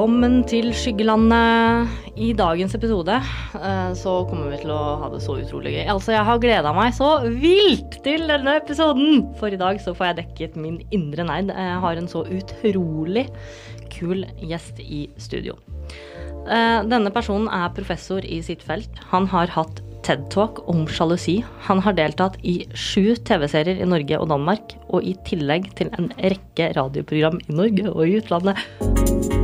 Velkommen til Skyggelandet. I dagens episode eh, så kommer vi til å ha det så utrolig gøy. Altså, jeg har gleda meg så vilt til denne episoden! For i dag så får jeg dekket min indre nerd. Jeg har en så utrolig kul gjest i studio. Eh, Denne personen er professor i sitt felt. Han har hatt TED-talk om sjalusi. Han har deltatt i sju TV-serier i Norge og Danmark, og i tillegg til en rekke radioprogram i Norge og i utlandet.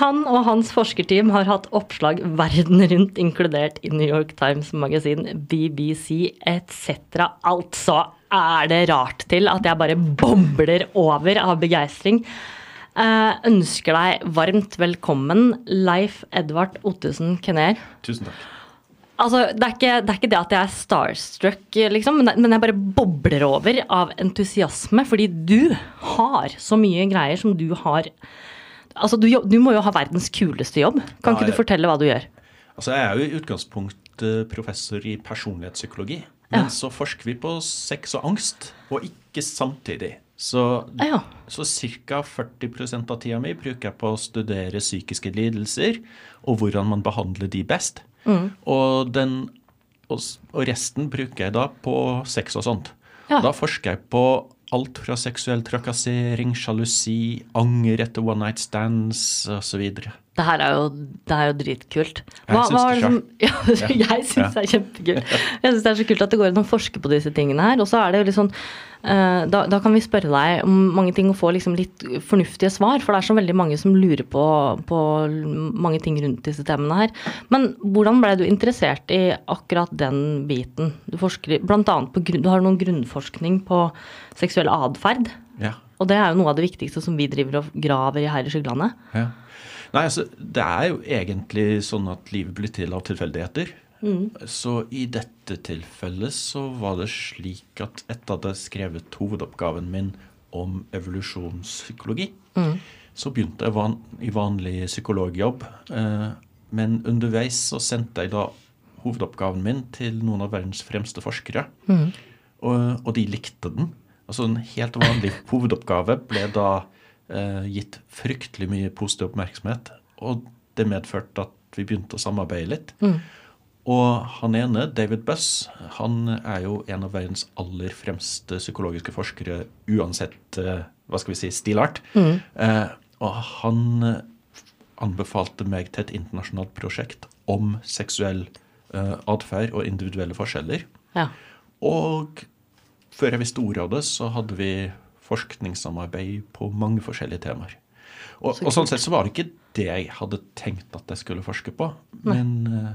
Han og hans forskerteam har hatt oppslag verden rundt, inkludert i New York Times Magasin, BBC etc. Altså er det rart til at jeg bare bobler over av begeistring. Uh, ønsker deg varmt velkommen, Leif Edvard Ottesen Kenner. Tusen takk. Altså, det, er ikke, det er ikke det at jeg er starstruck, liksom, men, jeg bare bobler over av entusiasme, fordi du har så mye greier som du har Altså, du, du må jo ha verdens kuleste jobb. Kan Ja, ikke du fortelle hva du gjør? Altså, jeg er jo i utgangspunkt professor i personlighetspsykologi. Men så forsker vi på sex og angst, og ikke samtidig. Så, Ja. så ca. 40% av tida mi bruker jeg på å studere psykiske lidelser og hvordan man behandler de best. Mm. Og, den, og, og resten bruker jeg da på sex og sånt. Ja. Da forsker jeg på alt fra seksuell trakassering, sjalusi, anger etter one night stands osv. Det her er jo, det er jo dritkult. Jeg syns er det ja, ja, Jeg syns Ja. det er kjempekult. Jeg syns det er så kult at det går an å forske på disse tingene her. Og så er det jo litt sånn eh, da, da kan vi spørre deg om mange ting og få liksom litt fornuftige svar. For det er så veldig mange som lurer på, på mange ting rundt disse temaene her. Men hvordan ble du interessert i akkurat den biten? Du forsker annet på du har noen grunnforskning på seksuell atferd. Ja. Og det er jo noe av det viktigste som vi driver og graver i her i Skyggelandet. Ja. Nei, altså, det er jo egentlig sånn at livet blir til av tilfeldigheter. Så i dette tilfellet så var det slik at etter at jeg skrevet hovedoppgaven min om evolusjonspsykologi, så begynte jeg van i vanlig psykologjobb. Eh, men underveis så sendte jeg da hovedoppgaven min til noen av verdens fremste forskere. Og, og de likte den. Altså En helt vanlig hovedoppgave ble da gitt fryktelig mye positiv oppmerksomhet. Og det medførte at vi begynte å samarbeide litt. Og han ene, David Buss, han er jo en av verdens aller fremste psykologiske forskere uansett eh, hva skal vi si, stilart. Eh, og han eh, anbefalte meg til et internasjonalt prosjekt om seksuell eh, atferd og individuelle forskjeller. Ja. Og før jeg visste ordet av det, så hadde vi forskningssamarbeid på mange forskjellige temaer. Og, Så og sånn sett så var det ikke det jeg hadde tenkt at jeg skulle forske på, men uh,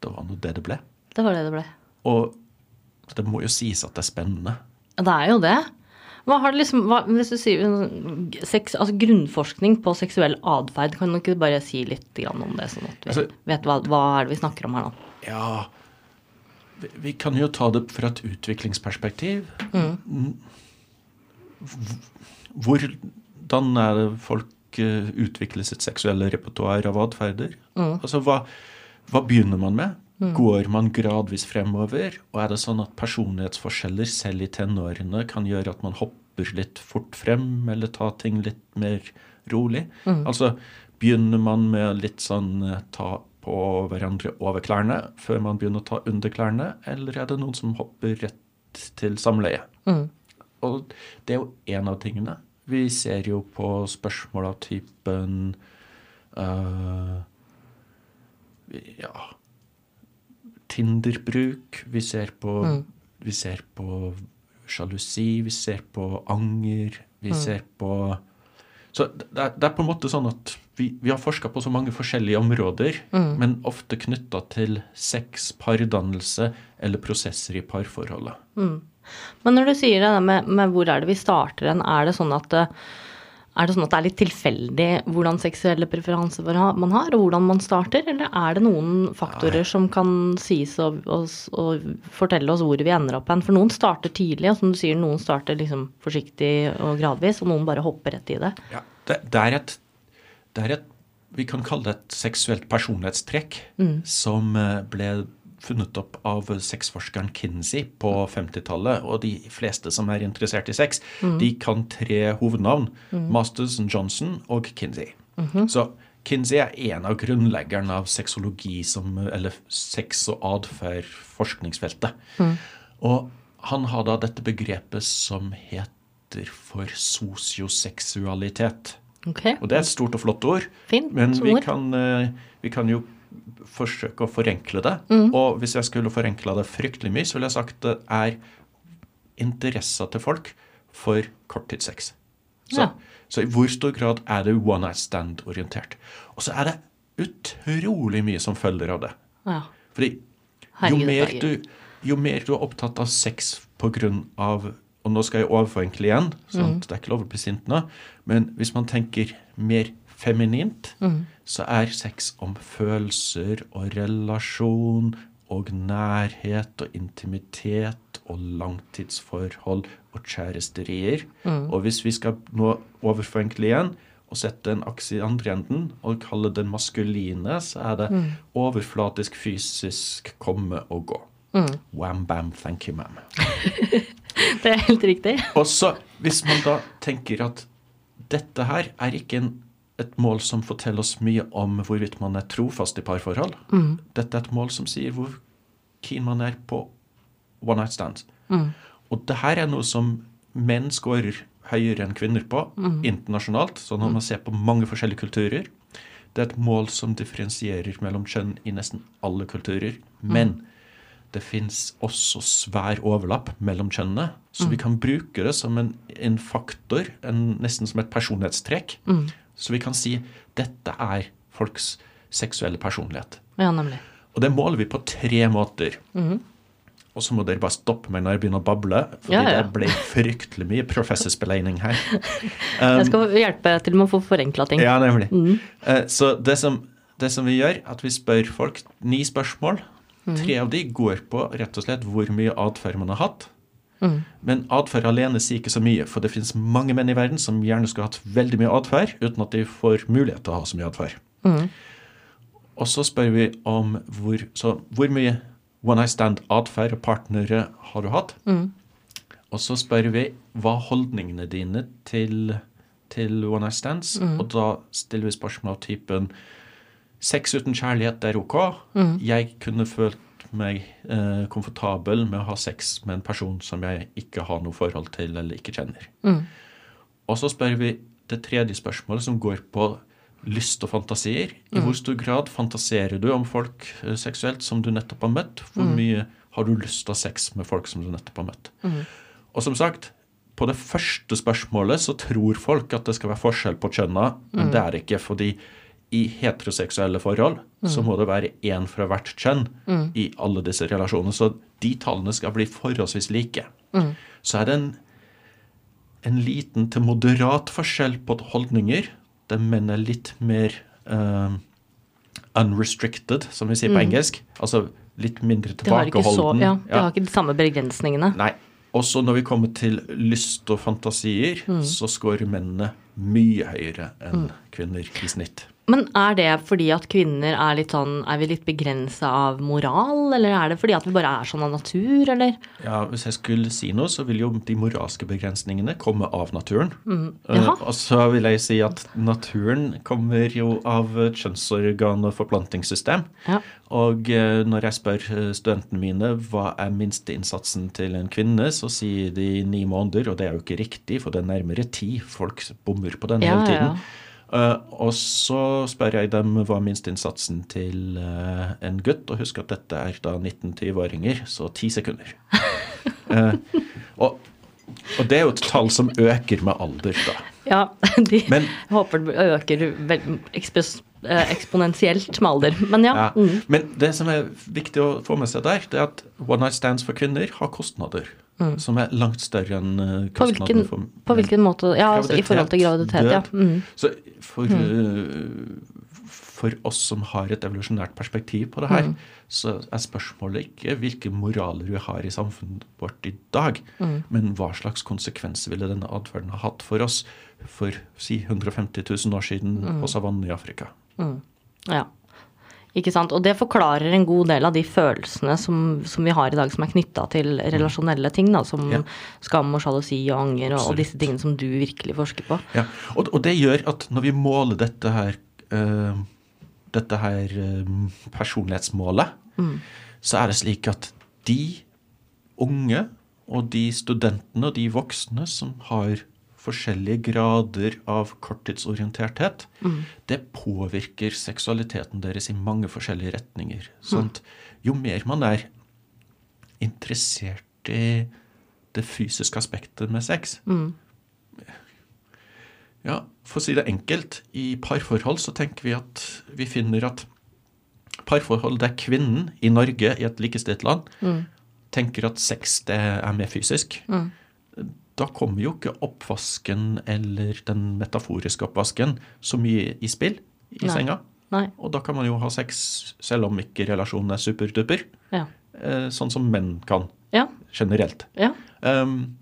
det var nå det det ble. Det var det det ble. Og det må jo sies at det er spennende. Det er jo det. Hva har det liksom, hva, hvis du sier sex, altså grunnforskning på seksuell atferd, kan du ikke bare si litt grann om det, sånn at vi Altså- vet hva, hva er det vi snakker om her nå? Ja vi, vi kan jo ta det fra et utviklingsperspektiv. Mm. Hvordan er det folk eh, utvikler sitt seksuelle repertoar av atferder? Altså, hva, hva begynner man med? Går man gradvis fremover? Og er det sånn at personlighetsforskjeller selv i tenårene kan gjøre at man hopper litt fort frem, eller tar ting litt mer rolig? Altså, begynner man med litt sånn eh, ta på hverandre over klærne før man begynner å ta under klærne, eller er det noen som hopper rett til samleie? Og det er jo en av tingene. Vi ser jo på spørsmål av typen uh, Ja Tinder-bruk. Vi ser på Vi ser på sjalusi. Vi ser på anger. Vi ser på Så det er, det er på en måte sånn at vi, vi har forska på så mange forskjellige områder, men ofte knytta til sex, pardannelse eller prosesser i parforholdet. Men når du sier det med, med hvor er det vi starter hen, er det sånn at det, er det sånn at det er litt tilfeldig hvordan seksuelle preferanser man har- og hvordan man starter, eller er det noen faktorer som kan sies og, og, og fortelle oss hvor vi ender opp hen? For noen starter tidlig, og som du sier, noen starter liksom forsiktig og gradvis, og noen bare hopper rett i det. Ja, det, det, er et, det er et Vi kan kalle det et seksuelt personlighetstrekk som eh, ble funnet opp av sexforskeren Kinsey på 50-tallet. Og de fleste som er interessert i sex, de kan tre hovednavn. Masters Johnson og Kinsey. Så Kinsey er en av grunnleggerne av sexologi, som, eller sex- og atferd-forskningsfeltet. Og han har da dette begrepet som heter for sosioseksualitet. Okay. Og det er et stort og flott ord, Fint men vi kan, eh, vi kan jo forsøke å forenkle det. Mm. Og hvis jeg skulle forenkla det fryktelig mye, så ville jeg sagt det er interessa til folk for korttidssex. Så, Ja. så i hvor stor grad er det one night stand-orientert? Og så er det utrolig mye som følger av det. Ja. Fordi jo mer, du, jo mer du er opptatt av sex på grunn av Og nå skal jeg overforenkle igjen, sånn at det er ikke lov å bli sint nå. Men hvis man tenker mer feminint, så er sex om følelser og relasjon og nærhet og intimitet og langtidsforhold og kjæresterier. Og hvis vi skal nå overforenkle igjen og sette en akse i andre enden og kalle den maskuline, så er det overflatisk fysisk komme og gå. Wham bam, thank you, ma'am. Det er helt riktig. Og så, hvis man da tenker at dette her er ikke en, et mål som forteller oss mye om hvorvidt man er trofast i parforhold. Dette er et mål som sier hvor keen man er på one night stands. Og det her er noe som menn scorer høyere enn kvinner på internasjonalt. Så når man ser på mange forskjellige kulturer Det er et mål som differensierer mellom kjønn i nesten alle kulturer. Men det fins også svær overlapp mellom kjønnene. Så vi kan bruke det som en, en faktor, en, nesten som et personlighetstrekk. Så vi kan si dette er folks seksuelle personlighet. Ja, nemlig. Og det måler vi på tre måter. Og så må dere bare stoppe meg når jeg begynner å bable, fordi Ja, ja. det ble fryktelig mye professorspellegning her. Jeg skal hjelpe til med å få forenkla ting. Ja, nemlig. Eh, Så det som, det som vi gjør, at vi spør folk ni spørsmål. Tre av de går på rett og slett hvor mye atferd man har hatt. Men atferd alene sier ikke så mye, for det finnes mange menn i verden som gjerne skulle hatt veldig mye atferd, uten at de får mulighet til å ha så mye atferd. Og så spør vi om hvor, så hvor mye one night stand-atferd og partnere har du hatt. Og så spør vi hva holdningene dine til, til one night stands. Og da stiller vi spørsmål av typen Sex uten kjærlighet er ok. Jeg kunne følt meg eh, komfortabel med å ha sex med en person som jeg ikke har noe forhold til eller ikke kjenner. Og så spør vi det tredje spørsmålet, som går på lyst og fantasier. I hvor stor grad fantaserer du om folk eh, seksuelt som du nettopp har møtt? Hvor mye har du lyst til å ha sex med folk som du nettopp har møtt? Og som sagt, på det første spørsmålet så tror folk at det skal være forskjell på kjønna, men det er det ikke. fordi i heteroseksuelle forhold så må det være én fra hvert kjønn i alle disse relasjonene. Så de tallene skal bli forholdsvis like. Så er det en, en liten til moderat forskjell på holdninger, Det menn er litt mer uh, unrestricted, som vi sier på engelsk. Altså litt mindre De har ikke så, tilbakeholden. ja, det har ikke de samme begrensningene. Nei. Også når vi kommer til lyst og fantasier, så scorer mennene mye høyere enn kvinner i snitt. Men er det fordi at kvinner er litt sånn Er vi litt begrensa av moral, eller er det fordi at vi bare er sånn av natur, eller? Ja, Hvis jeg skulle si noe, så vil jo de moralske begrensningene komme av naturen. Mm. Eh, og så vil jeg si at naturen kommer jo av kjønnsorgan og forplantingssystem. Ja. Og eh, når jeg spør eh, studentene mine hva er minsteinnsatsen til en kvinne, så sier de ni måneder, og det er jo ikke riktig, for det er nærmere ti. Folk bommer på den Ja, hele ja, tiden. ja. Eh, og så spør jeg dem hva minsteinnsatsen til eh, en gutt, og husk at dette er da 19-20-åringer, så ti sekunder. Eh, og, og det er jo et tall som øker med alder, da. Ja, de Men- håper det øker eh, eksponentielt med alder. Men ja. Ja. Mm. Men det som er viktig å få med seg der, det er at one night stands for kvinner har kostnader. Som er langt større enn eh, Mm. På hvilken, for på hvilken måte Ja, altså, i forhold til graviditet, ja. Mm. Så for, eh, for oss som har et evolusjonært perspektiv på det her, Mm. så er spørsmålet ikke hvilke moraler vi har i samfunnet vårt i dag, Mm. men hva slags konsekvenser ville denne atferden ha hatt for oss for si 150 000 år siden Mm. på savannen i Afrika. Ja. Ikke sant? Og det forklarer en god del av de følelsene som, som vi har i dag, som er knytta til relasjonelle ting, da, som Ja. skam og sjalusi og anger og, og disse tingene som du virkelig forsker på. Ja, og, og det gjør at når vi måler dette her, uh, dette her eh, personlighetsmålet, så er det slik at de unge og de studentene og de voksne som har forskjellige grader av korttidsorienterthet, det påvirker seksualiteten deres i mange forskjellige retninger. Sånn at jo mer man er interessert i det fysiske aspektet med sex, ja, for å si det enkelt, i parforhold så tenker vi at vi finner at parforhold der kvinnen i Norge, i et likestilt land, tenker at sex det er mer fysisk. Da kommer jo ikke oppvasken eller den metaforiske oppvasken så mye i spill i Nei. senga. Nei. Og da kan man jo ha sex selv om ikke relasjonen er superduper. Ja. eh, Sånn som menn kan Ja. generelt. ja. Um,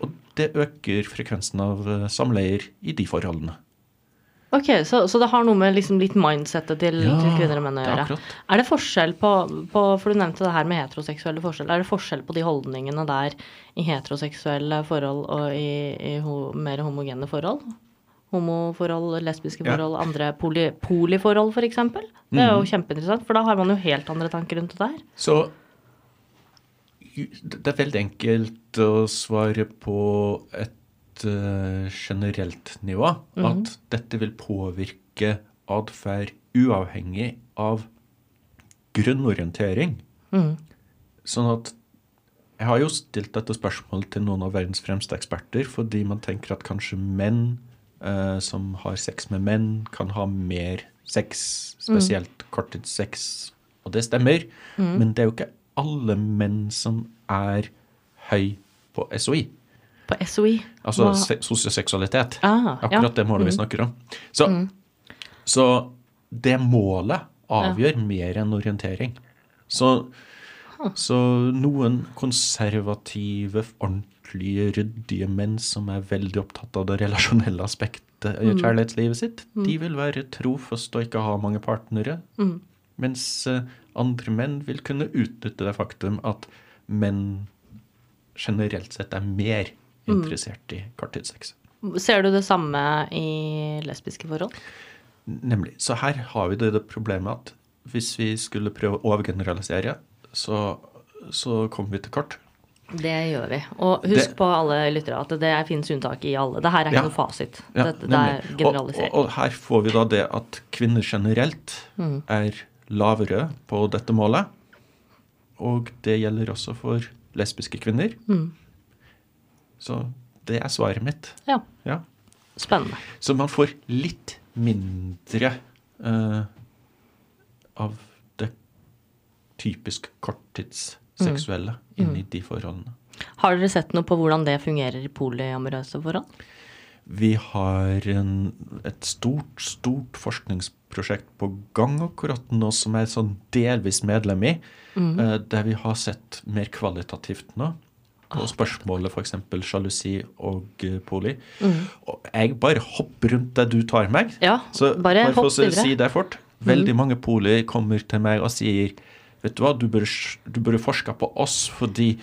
og det øker frekvensen av eh, samleier i de forholdene. Ok, så, så det har noe med liksom litt mindsettet til, Ja, til kvinner og menn å er gjøre. akkurat. Er det forskjell på, på For du nevnte det her med heteroseksuelle forskjeller. Er det forskjell på de holdningene der i heteroseksuelle forhold og i, i ho, mer homogene forhold? Homoforhold, lesbiske Ja. forhold, andre poli, poliforhold f.eks.? Det er jo mm. kjempeinteressant, for da har man jo helt andre tanker rundt det der. Så det er veldig enkelt å svare på et eh, generelt nivå. At dette vil påvirke atferd uavhengig av grunnorientering. Sånn at jeg har jo stilt dette spørsmålet til noen av verdens fremste eksperter, fordi man tenker at kanskje menn eh, som har sex med menn, kan ha mer sex, spesielt korttidssex. Og det stemmer, men det er jo ikke alle menn som er høy på SOI. På SOI. Altså Hva- se sosioseksualitet. Ah, ja. Akkurat det målet vi snakker om. Så, så det målet avgjør mer enn orientering. Så, så noen konservative, ordentlige, ryddige menn som er veldig opptatt av det relasjonelle aspektet i kjærlighetslivet sitt, de vil være trofast og ikke ha mange partnere. Mens eh, andre menn vil kunne utnytte det faktum at menn generelt sett er mer interessert i korttidssex. Ser du det samme i lesbiske forhold? Nemlig. Så her har vi det, det problemet at hvis vi skulle prøve å overgeneralisere, så, så kommer vi til kort. Det gjør vi. Og husk Det- på alle lyttere at det finnes unntak i alle. Det her er ikke Ja. noe fasit. Ja, det, det er generalisert. Og, og, og her får vi da det at kvinner generelt Mm. er lavere på dette målet. Og det gjelder også for lesbiske kvinner. Mm. Så det er svaret mitt. Ja, Ja. spennende. Så man får litt mindre uh, av det typisk korttidsseksuelle Mm. inni mm. de forholdene. Har dere sett noe på hvordan det fungerer i polyamorøse forhold? Vi har en, et stort, stort forskningsprosjekt på gang akkurat nå som jeg er sånn delvis medlem i, eh, der vi har sett mer kvalitativt nå på spørsmålet f.eks. sjalusi og poli. poli. Og jeg bare hopper rundt det du tar meg. Ja, Så bare bare for å si- det fort. Veldig mange polier kommer til meg og sier Vet du hva, du burde, du burde forske på oss, fordi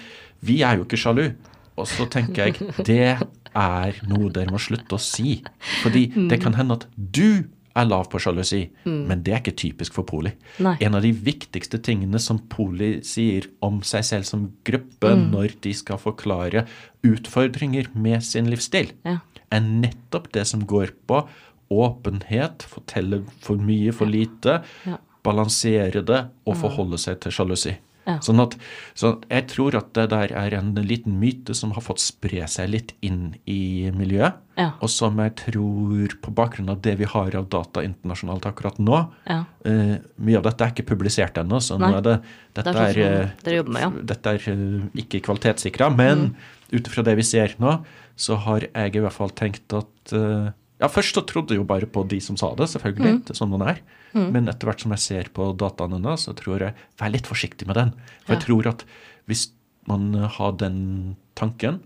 vi er jo ikke sjalu. Og så tenker jeg det er noe dere må slutte å si. Fordi det kan hende at du er lav på sjalusi, men det er ikke typisk for poli. Nei. En av de viktigste tingene som poli sier om seg selv som gruppe når de skal forklare utfordringer med sin livsstil, Ja. er nettopp det som går på åpenhet, fortelle for mye, for lite, Ja. balansere det og forholde seg til sjalusi. Ja. Sånn at, så jeg tror at det der er en liten myte som har fått spre seg litt inn i miljøet, Ja. og som jeg tror, på bakgrunn av det vi har av data internasjonalt akkurat nå Ja. uh, Mye av dette er ikke publisert ennå, så nå er det, dette Det er er, eh, med, dette er uh, ikke kvalitetssikra, men ut ifra det vi ser nå, så har jeg i hvert fall tenkt at eh, Ja, først så trodde jeg jo bare på de som sa det, selvfølgelig. Er sånn man er. Men etter hvert som jeg ser på dataene nå, så tror jeg Vær litt forsiktig med den. For jeg tror at hvis man har den tanken,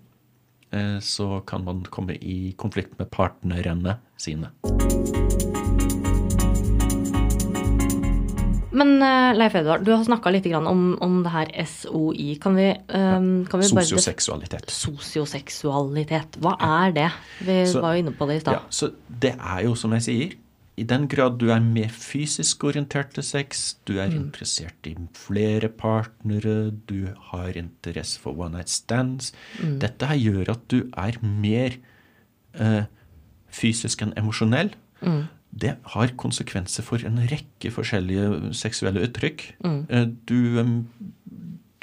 eh, så kan man komme i konflikt med partnerne sine. Men eh, Leif Edvard, du har snakka litt om, om det her SOI. Kan vi, um, kan vi Sosioseksualitet. Sosioseksualitet. Hva er det? Vi Så- var jo inne på det i stad. Ja, så det er jo, som jeg sier, i den grad du er mer fysisk orientert til sex, du Mm. er interessert i flere partnere, du har interesse for one night stands Mm. Dette her gjør at du er mer eh, fysisk enn emosjonell. Mm. Det har konsekvenser for en rekke forskjellige seksuelle uttrykk. Mm. Eh, du,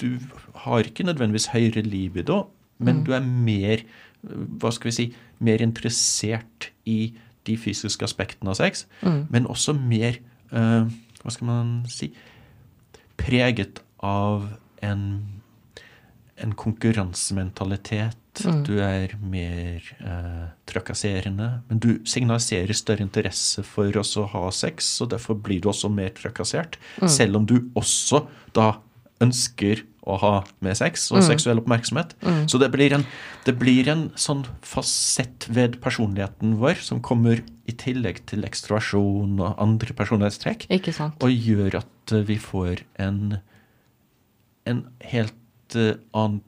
du har ikke nødvendigvis høyere libido, men Mm. du er mer hva skal vi si, mer interessert i de fysiske aspektene av sex, Mm. men også mer eh, hva skal man si preget av en, en konkurransementalitet. Mm. Du er mer eh, trakasserende, men du signaliserer større interesse for oss å ha sex, og derfor blir du også mer trakassert, Mm. selv om du også da ønsker å ha med sex og Mm. seksuell oppmerksomhet. Så det blir, en, det blir en sånn fasett ved personligheten vår som kommer i tillegg til ekstroversjon og andre personlighetstrekk, og gjør at vi får en, en helt eh, annen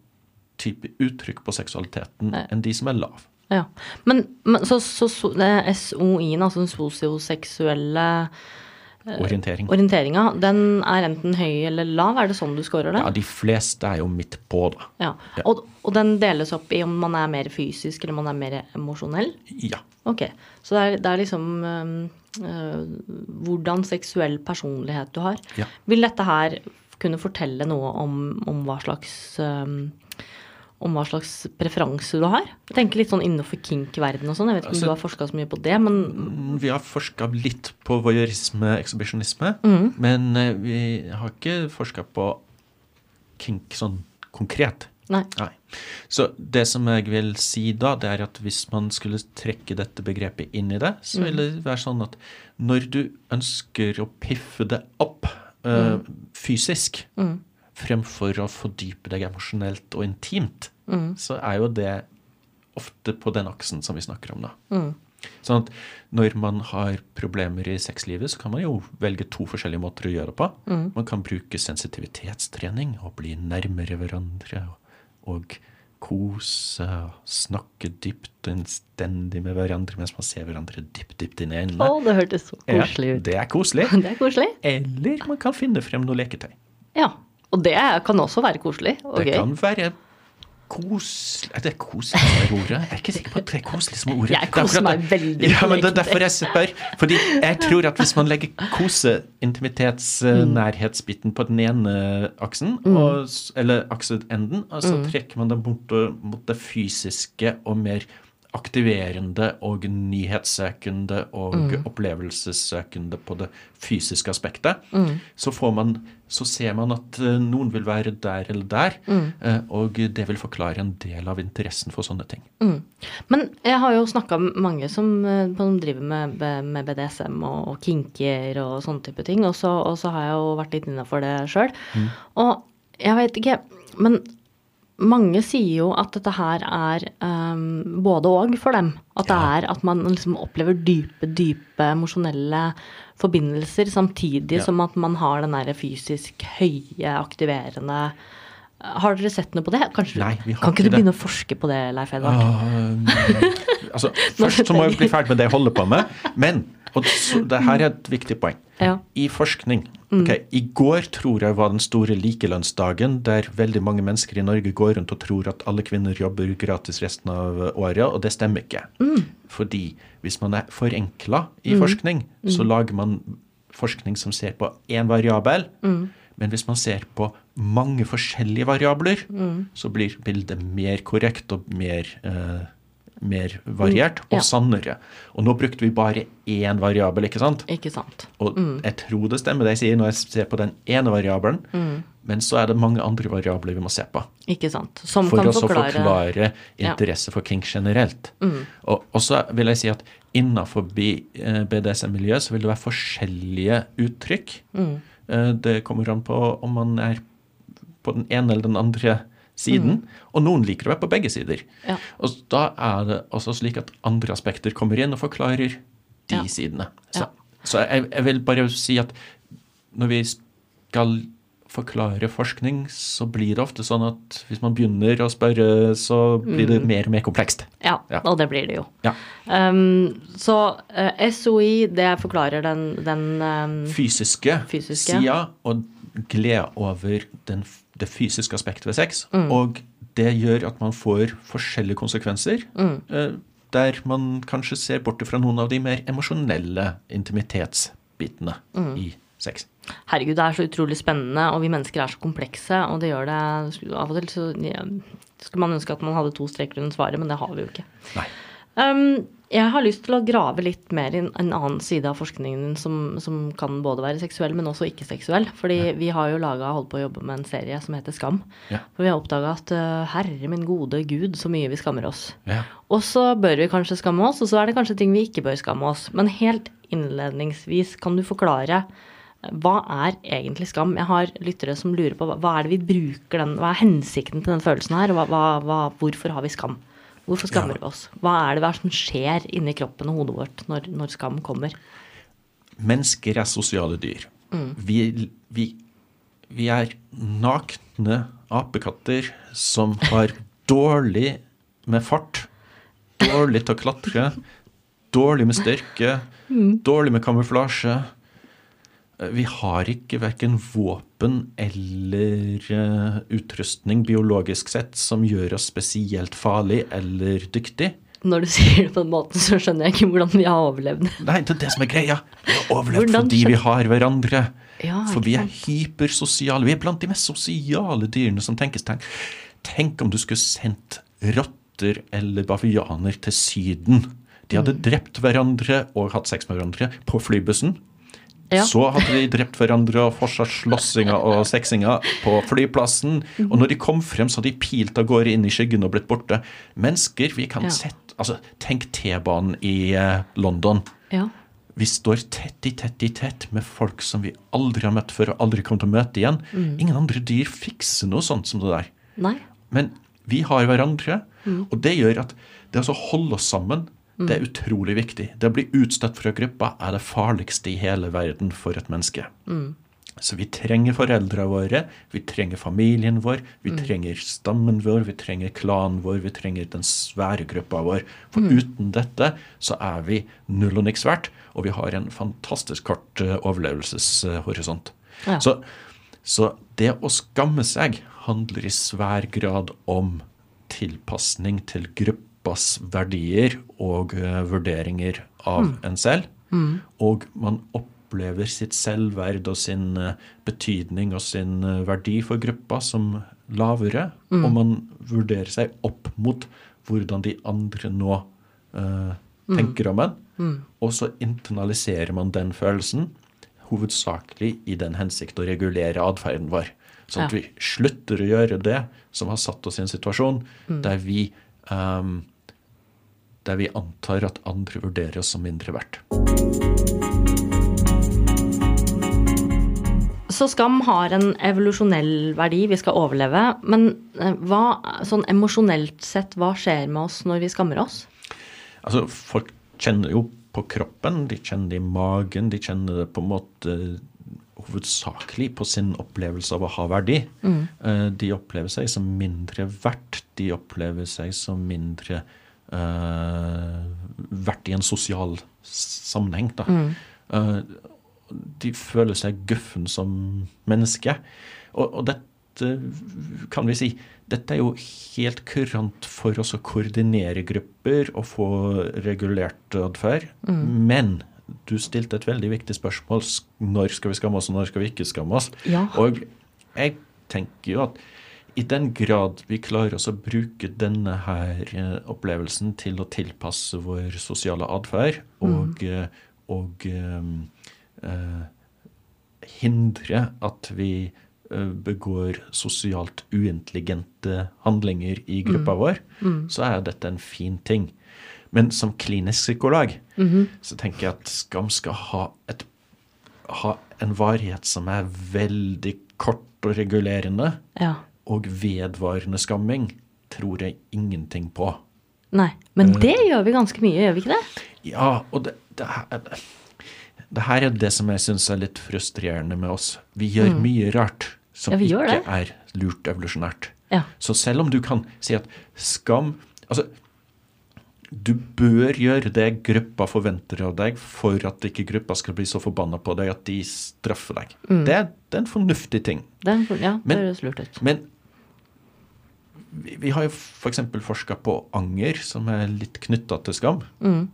type uttrykk på seksualiteten Ja. enn de som er lav. Ja. Men, men så, så, så SOI-en, altså den sosioseksuelle Orientering. orienteringa, den er enten høy eller lav? Er det sånn du scorer det? Ja, de fleste er jo midt på, da. Ja. Ja. Og, og den deles opp i om man er mer fysisk eller man er mer emosjonell? Ja. Ok. Så det er, det er liksom øh, hvordan seksuell personlighet du har. Ja. Vil dette her kunne fortelle noe om, om hva slags øhm, om hva slags preferanser du har? Jeg tenker litt sånn innenfor kink-verden og sånn. Jeg vet ikke Altså- om du har forska så mye på det, men Mm, Vi har forska litt på voyeurisme, ekshibisjonisme, Mm. men eh, vi har ikke forska på kink sånn konkret. nei. Nei. Så det som jeg vil si da, det er at hvis man skulle trekke dette begrepet inn i det, så vil det være sånn at når du ønsker å piffe det opp eh, fysisk, Mm. Fremfor å fordype deg emosjonelt og intimt, Mm. så er jo det ofte på den aksen som vi snakker om da. Mm. Sånn at når man har problemer i sexlivet, så kan man jo velge to forskjellige måter å gjøre det på. Mm. Man kan bruke sensitivitetstrening og bli nærmere hverandre og, kose og snakke dypt og innstendig med hverandre mens man ser hverandre dypt, dypt inn i øynene. Å, det hørtes så koselig Ja, ut. det er koselig. Det er koselig. Eller man kan finne frem noe leketøy. Ja. Og det kan også være koselig og Det gøy. kan være koselig Er det koselig som er ordet? Jeg er ikke sikker på at det er koselig som er ordet. Jeg er koser meg det- veldig Ja, men Det er derfor jeg spør. Fordi jeg tror at hvis man legger kose, intimitets, eh, Mm. nærhetsbiten på den ene aksen, og, eller akseenden, og så Mm. trekker man den bort mot det fysiske og mer aktiverende og nyhetssøkende og Mm. opplevelsessøkende på det fysiske aspektet, Mm. så, får man, så ser man at eh, noen vil være der eller der, Mm. eh, og det vil forklare en del av interessen for sånne ting. Mm. Men jeg har jo snakka med mange som, eh, som driver med, med BDSM og, og kinker og sånne type ting, og så, og så har jeg jo vært litt innafor det sjøl. Og jeg vet ikke, men mange sier jo at dette her er um, både og for dem. At det Ja. er at man liksom opplever dype, dype emosjonelle forbindelser samtidig Ja. som at man har den der fysisk høye, aktiverende Har dere sett noe på det? Kanskje, Nei, vi har kan ikke du det. begynne å forske på det, Leif Edvard? Uh, altså, først så må jeg bli ferdig med det jeg holder på med. Men og det her er et viktig poeng. Ja. I forskning okay, I går tror jeg var den store likelønnsdagen, der veldig mange mennesker i Norge går rundt og tror at alle kvinner jobber gratis resten av året, og det stemmer ikke. Fordi hvis man er forenkla i forskning, så lager man forskning som ser på én variabel. Men hvis man ser på mange forskjellige variabler, så blir bildet mer korrekt og mer, eh, mer variert og ja. sannere. Og nå brukte vi bare én variabel, ikke sant? Ikke sant. Og jeg tror det stemmer det jeg sier når jeg ser på den ene variabelen, men så er det mange andre variabler vi må se på. Ikke sant. Som For kan også å forklare, forklare Ja. interesse for King generelt. Og, og så vil jeg si at innenfor BDSM-miljøet så vil det være forskjellige uttrykk. Eh, Det kommer an på om man er på den ene eller den andre siden. Og noen liker å være på begge sider. Ja. Og da er det også slik at andre aspekter kommer inn og forklarer de Ja. sidene. Så, Ja. så jeg, jeg vil bare si at når vi skal forklare forskning, så blir det ofte sånn at hvis man begynner å spørre, så blir det mer og mer komplekst. Ja, Ja. og det blir det jo. Ja. Um, så uh, SOI, det forklarer den, den um, Fysiske, Fysiske. sida og glede over den, det fysiske aspektet ved sex. Mm. Og det gjør at man får forskjellige konsekvenser. Mm. Uh, Der man kanskje ser bort fra noen av de mer emosjonelle intimitetsbitene Mm. i sex. Herregud, det er så utrolig spennende, og vi mennesker er så komplekse, og det gjør det Av og til så ja, skulle man ønske at man hadde to streker under svaret, men det har vi jo ikke. Um, jeg har lyst til å grave litt mer i en annen side av forskningen din som, som kan både være seksuell, men også ikke-seksuell. Fordi vi har jo laga holdt på å jobbe med en serie som heter Skam. Ja. For vi har oppdaga at uh, herre min gode gud, så mye vi skammer oss. Ja. Og så bør vi kanskje skamme oss, og så er det kanskje ting vi ikke bør skamme oss. Men helt innledningsvis, kan du forklare eh, hva er egentlig skam? Jeg har lyttere som lurer på hva- er det vi bruker den, hva er hensikten til den følelsen her, hva, hva, hvorfor har vi skam? Hvorfor skammer Ja. vi oss? Hva er det hva er som skjer inni kroppen og hodet vårt når, når skam kommer? Mennesker er sosiale dyr. Vi, vi, vi er nakne apekatter som har dårlig med fart, dårlig til å klatre, dårlig med styrke, dårlig med kamuflasje. Eh, Vi har ikke verken våpen eller eh, utrustning biologisk sett som gjør oss spesielt farlig eller dyktig. Når du sier det på den måten, så skjønner jeg ikke hvordan vi har overlevd. Nei, det er det som er greia. Vi har overlevd Hvordan fordi vi har hverandre. Ja, For vi er hypersosiale. Vi er blant de mest sosiale dyrene som tenkes. Tenk, tenk om du skulle sendt rotter eller bavianer til Syden. De hadde Mm. drept hverandre og hatt sex med hverandre på flybussen. Ja. Så hadde de drept hverandre og fortsatt slåssinga og sexinga på flyplassen. Mhm. Og når de kom frem, så hadde de pilt av gårde inn i skyggen og blitt borte. Mennesker, vi kan Ja. sette Altså, tenk T-banen i eh, London. Ja. Vi står tett i tett i tett med folk som vi aldri har møtt før og aldri kommer til å møte igjen. Mm. Ingen andre dyr fikser noe sånt som det der. Nei. Men vi har hverandre, Mm. og det gjør at det å holde oss sammen, det er utrolig viktig. Det å bli utstøtt fra gruppa er det farligste i hele verden for et menneske. Mm. Så vi trenger foreldrene våre, vi trenger familien vår, vi Mm. trenger stammen vår, vi trenger klanen vår, vi trenger den svære gruppa vår. For Mm. uten dette så er vi null og niks verdt, og vi har en fantastisk kort eh, overlevelseshorisont. Ja. Så, så det å skamme seg handler i svær grad om tilpasning til gruppas verdier og eh, vurderinger av en selv. Og man opplever sitt selvverd og sin eh, betydning og sin eh, verdi for gruppa som lavere. Og man vurderer seg opp mot hvordan de andre nå eh, tenker om en. Og så internaliserer man den følelsen, hovedsakelig i den hensikt å regulere atferden vår. Sånn at Ja. vi slutter å gjøre det som har satt oss i en situasjon der vi ehm, der vi antar at andre vurderer oss som mindre verdt. Så skam har en evolusjonell verdi, vi skal overleve. Men eh, hva, sånn emosjonelt sett, hva skjer med oss når vi skammer oss? Altså, folk kjenner jo på kroppen, de kjenner det i magen, de kjenner det på en måte hovedsakelig på sin opplevelse av å ha verdi. Mm. De opplever seg som mindre verdt. De opplever seg som mindre eh, verdt i en sosial sammenheng. Da. Eh, de føler seg guffen som menneske. Og, og dette kan vi si dette er jo helt kurant for oss å koordinere grupper og få regulert atferd. Men du stilte et veldig viktig spørsmål. Når skal vi skamme oss, og når skal vi ikke skamme oss? Ja. Og jeg tenker jo at i den grad vi klarer oss å bruke denne her eh, opplevelsen til å tilpasse vår sosiale atferd og, mm. og eh, eh, hindre at vi eh, begår sosialt uintelligente handlinger i gruppa vår, så er dette en fin ting. Men som klinisk psykolog så tenker jeg at skam skal ha, et, ha en varighet som er veldig kort og regulerende. Ja. Og vedvarende skamming tror jeg ingenting på. Nei. Men det gjør vi ganske mye, gjør vi ikke det? Ja, og det, det er det her er det som jeg syns er litt frustrerende med oss. Vi gjør mye rart som Mm. Ja, ikke er lurt evolusjonært. Ja. Så selv om du kan si at skam Altså, du bør gjøre det gruppa forventer av deg for at ikke gruppa skal bli så forbanna på deg at de straffer deg. Det, er, det er en fornuftig ting. Det, er en- ja, det Men- høres lurt ut. Men vi, vi har jo f.eks. forska på anger, som er litt knytta til skam. Mm.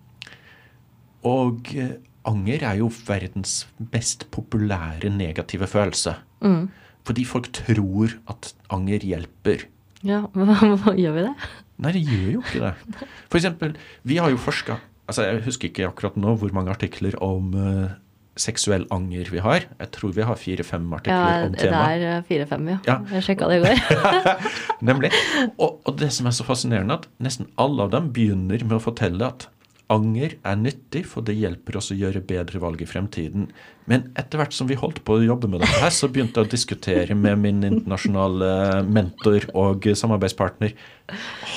Og eh, anger er jo verdens mest populære negative følelse. Mm. Fordi folk tror at anger hjelper. Ja, hva, hva gjør vi det? Nei, det gjør jo ikke det. For eksempel, vi har jo forska altså Jeg husker ikke akkurat nå hvor mange artikler om eh, seksuell anger vi har. Jeg tror vi har fire-fem artikler Ja, om det er fire-fem, ja. Ja. Jeg sjekka det i går. Nemlig. Og, og det som er så fascinerende, at nesten alle av dem begynner med å fortelle at anger er nyttig, for det hjelper oss å gjøre bedre valg i fremtiden. Men etter hvert som vi holdt på å jobbe med dette, her, så begynte jeg å diskutere med min internasjonale mentor og samarbeidspartner.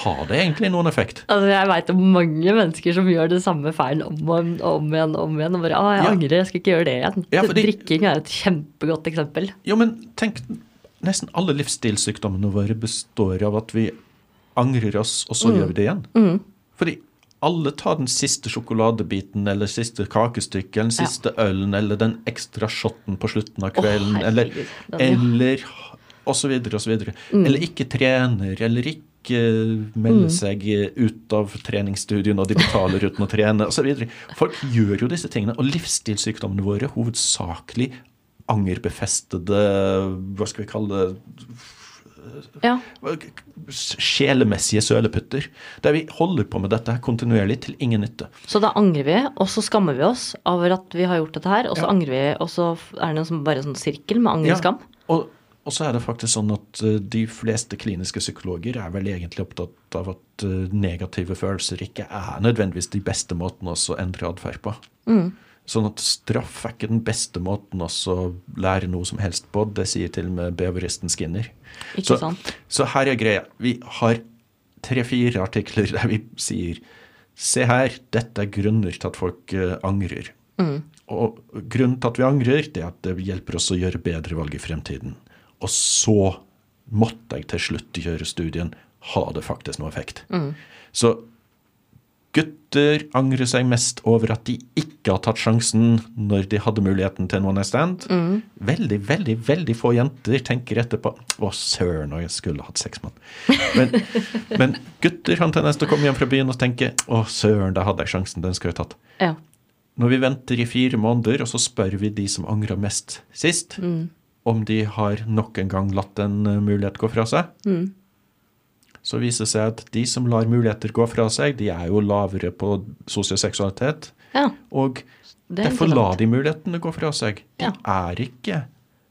Har det egentlig noen effekt? Altså, jeg veit om mange mennesker som gjør det samme feilen om og om igjen om igjen. Og bare 'Å, jeg Ja. angrer, jeg skal ikke gjøre det igjen'. Ja, fordi- Drikking er et kjempegodt eksempel. Jo, men tenk, nesten alle livsstilssykdommene våre består av at vi angrer oss, og så gjør vi det igjen. Mm. Fordi alle tar den siste sjokoladebiten eller siste kakestykket eller den Ja. siste ølen eller den ekstra shotten på slutten av kvelden kvelden eller, den, ja. eller og så videre. Eller ikke trener, eller ikke melder seg ut av treningsstudien, og de betaler uten å trene osv. Folk gjør jo disse tingene, og livsstilssykdommene våre hovedsakelig angerbefestede Hva skal vi kalle det? Ja. Sjelemessige søleputter. Der vi holder på med dette kontinuerlig til ingen nytte. Så da angrer vi, og så skammer vi oss over at vi har gjort dette her. Og så Ja. angrer vi, og så er det bare en sånn sirkel med anger og skam. Og, og så er det faktisk sånn at eh, de fleste kliniske psykologer er vel egentlig opptatt av at eh, negative følelser ikke er nødvendigvis de beste måtene å endre atferd på. Mm. Sånn at straff er ikke den beste måten å lære noe som helst på. Det sier til og med beveristen Skinner. Ikke Så, sant? så her er greia. Vi har tre-fire artikler der vi sier Se her, dette er grunner til at folk eh, angrer. Mm. Og grunnen til at vi angrer, det er at det hjelper oss å gjøre bedre valg i fremtiden. Og så måtte jeg til slutt gjøre studien. Har det faktisk noe effekt? Mm. Så gutter angrer seg mest over at de ikke har tatt sjansen når de hadde muligheten til en one night stand. Mm. Veldig, veldig veldig få jenter tenker etterpå Å, søren, og jeg skulle hatt sex med. Men, men gutter har en tendens til å komme hjem fra byen og tenke Å, søren, da hadde jeg sjansen, den skulle jeg tatt. Ja. Når vi venter i fire måneder, og så spør vi de som angrer mest sist, Mm. om de har nok en gang latt en eh, mulighet gå fra seg, Mm. Så viser det seg at de som lar muligheter gå fra seg, de er jo lavere på sosioseksualitet. ja. Og er derfor lar de mulighetene gå fra seg. De Ja. er ikke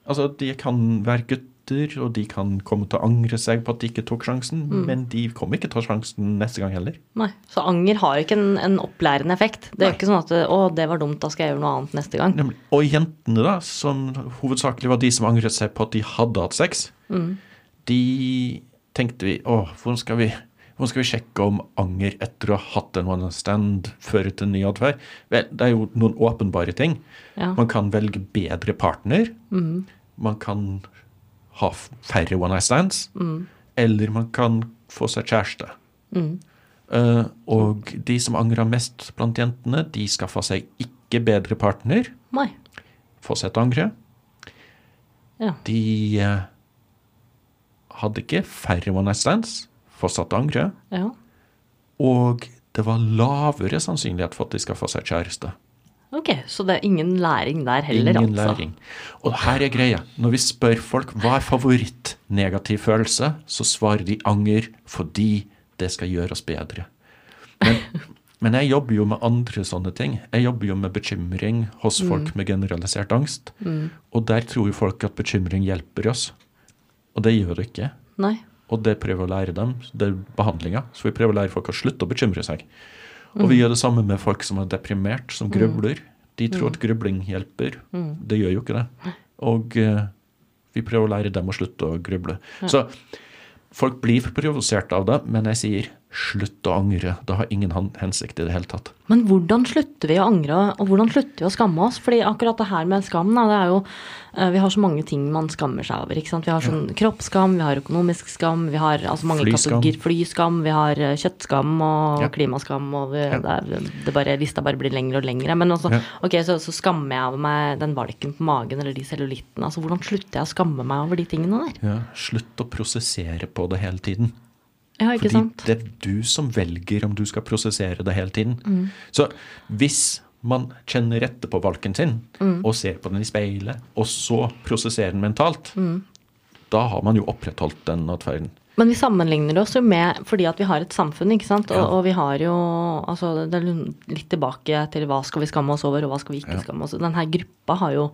Altså, de kan være gutter, og de kan komme til å angre seg på at de ikke tok sjansen, Mm. men de kommer ikke til å ta sjansen neste gang heller. Nei. Så anger har ikke en, en opplærende effekt. Det er Nei. ikke sånn at 'å, det var dumt, da skal jeg gjøre noe annet neste gang'. Nemlig. Og jentene, da, som hovedsakelig var de som angret seg på at de hadde hatt sex, Mm. de tenkte vi åh, hvordan skal vi hvordan skal vi sjekke om anger etter å ha hatt en one stand fører til ny atferd? Vel, det er jo noen åpenbare ting. Ja. Man kan velge bedre partner. Mm. Man kan ha færre one night stands. Mm. Eller man kan få seg kjæreste. Mm. Uh, og de som angrer mest blant jentene, de skaffa seg ikke bedre partner. Nei. Fortsett å angre. Ja. De eh, hadde ikke færre one night stands. fortsatt å angre. ja. Og det var lavere sannsynlighet for at de skaffa seg kjæreste. Ok, så det er ingen læring der heller, Ingen altså. læring. Og her er greia. Når vi spør folk hva er favorittnegativ følelse, så svarer de anger fordi det skal gjøre oss bedre. Men, men jeg jobber jo med andre sånne ting. Jeg jobber jo med bekymring hos folk med generalisert angst. Mm. Og der tror jo folk at bekymring hjelper oss. Og det gjør det ikke. Nei. Og det prøver å lære dem. Det er behandlinga. Så vi prøver å lære folk å slutte å bekymre seg. Og vi gjør det samme med folk som er deprimert, som grubler. De tror at grubling hjelper. Det gjør jo ikke det. Og uh, vi prøver å lære dem å slutte å gruble. Så folk blir provosert av det, men jeg sier slutt å angre. Det har ingen hensikt i det hele tatt. Men hvordan slutter vi å angre, og hvordan slutter vi å skamme oss? Fordi akkurat det her med skam, det er jo eh, Vi har så mange ting man skammer seg over. ikke sant? Vi har sånn kroppsskam, vi har økonomisk skam, vi har altså mange Flyskam. kategorier. Flyskam, vi har eh, kjøttskam og Ja. klimaskam, og vi, Ja. det det bare, lista bare blir lengre og lengre. Men også, Ja. ok, så, så skammer jeg over meg den valken på magen eller de cellulittene. Altså, hvordan slutter jeg å skamme meg over de tingene der? Ja, slutt å prosessere på det hele tiden. Ja, ikke Fordi sant? det er du som velger om du skal prosessere det hele tiden. Mm. Så hvis man kjenner etter på valken sin, Mm. og ser på den i speilet, og så prosesserer den mentalt, Mm. da har man jo opprettholdt den atferden. Men vi sammenligner oss jo med fordi at vi har et samfunn, ikke sant. Og, Ja. og vi har jo altså Det er litt tilbake til hva skal vi skamme oss over, og hva skal vi ikke Ja. skamme oss over. Denne gruppa har jo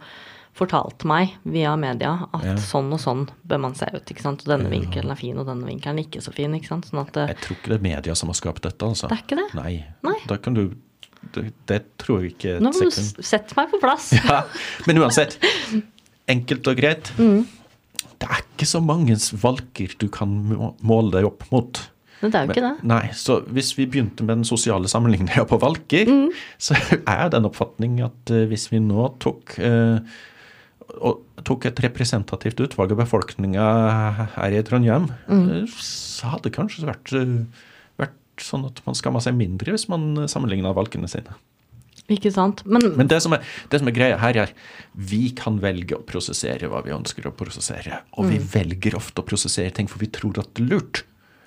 fortalt meg via media at Ja. sånn og sånn bør man se ut, ikke sant. Og denne vinkelen er fin, og denne vinkelen er ikke så fin, ikke sant. Sånn at Jeg tror ikke det er media som har skapt dette, altså. det er ikke det. Nei. Nei. Da kan du Det, det tror jeg ikke Nå må du sette meg på plass. Ja, men uansett. Enkelt og greit. Mm. Det er ikke så mange valker du kan måle deg opp mot. Men det er jo ikke det. Nei, så hvis vi begynte med den sosiale sammenligninga på valker, Mm. så er den oppfatning at eh, hvis vi nå tok eh, og tok et representativt utvalg av befolkninga her i Trondheim, Mm. eh, så hadde det kanskje vært, eh, vært sånn at man skamma seg mindre hvis man sammenligna valgene sine. Ikke sant. Men, Men det som, er, det som er greia her, er vi kan velge å prosessere hva vi ønsker å prosessere. Og vi velger ofte å prosessere ting for vi tror at det er lurt.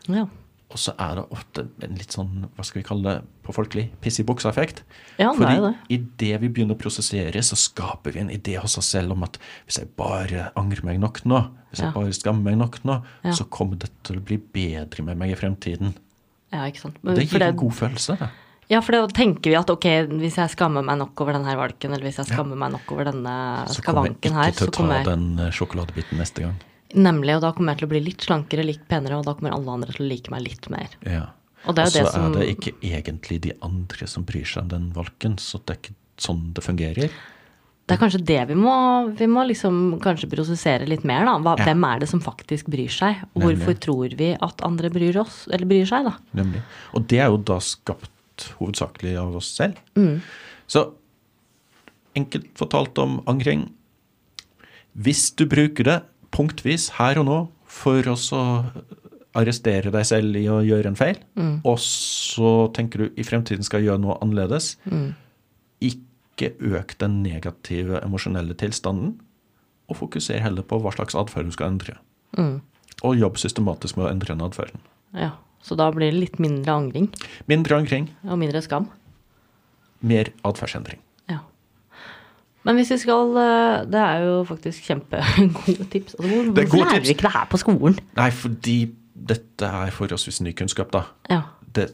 ja. Og så er det ofte en litt sånn, hva skal vi kalle det på folkelig, piss i buksa-effekt. Ja, det Fordi det. idet vi begynner å prosessere, så skaper vi en idé hos oss selv om at hvis jeg bare angrer meg nok nå, hvis Ja. jeg bare skammer meg nok nå, Ja. så kommer det til å bli bedre med meg i fremtiden. ja, ikke sant. Men Det gir en god følelse. det. Ja, for da tenker vi at ok, hvis jeg skammer meg nok over denne valken, eller hvis jeg skammer meg nok over denne skavanken her, Så kommer jeg ikke til å ta jeg den eh, sjokoladebiten neste gang. Nemlig, og da kommer jeg til å bli litt slankere, litt penere, og da kommer alle andre til å like meg litt mer. Ja. Og Og så som er det ikke egentlig de andre som bryr seg om den valken, så det er ikke sånn det fungerer. Det er kanskje det vi må, vi må liksom kanskje prosessere litt mer, da. Hva, Ja. Hvem er det som faktisk bryr seg? Og hvorfor tror vi at andre bryr oss, eller bryr seg, da? Nemlig. Og det er jo da skapt hovedsakelig av oss selv. Mm. Så enkelt fortalt om angring. Hvis du bruker det punktvis her og nå for å arrestere deg selv i å gjøre en feil, Mm. og så tenker du i fremtiden skal jeg gjøre noe annerledes, Mm. ikke øk den negative emosjonelle tilstanden, og fokuser heller på hva slags atferd du skal endre. Mm. Og jobb systematisk med å endre den atferden. Ja. Så da blir det litt mindre angring Mindre angring, og mindre skam. mer atferdsendring. Men hvis vi skal eh, Det er jo faktisk kjempegode tips. Altså, hvor, Det er hvorfor lærer tips. vi ikke det her på skolen? Nei, fordi dette er forholdsvis ny kunnskap, da. Ja. Det,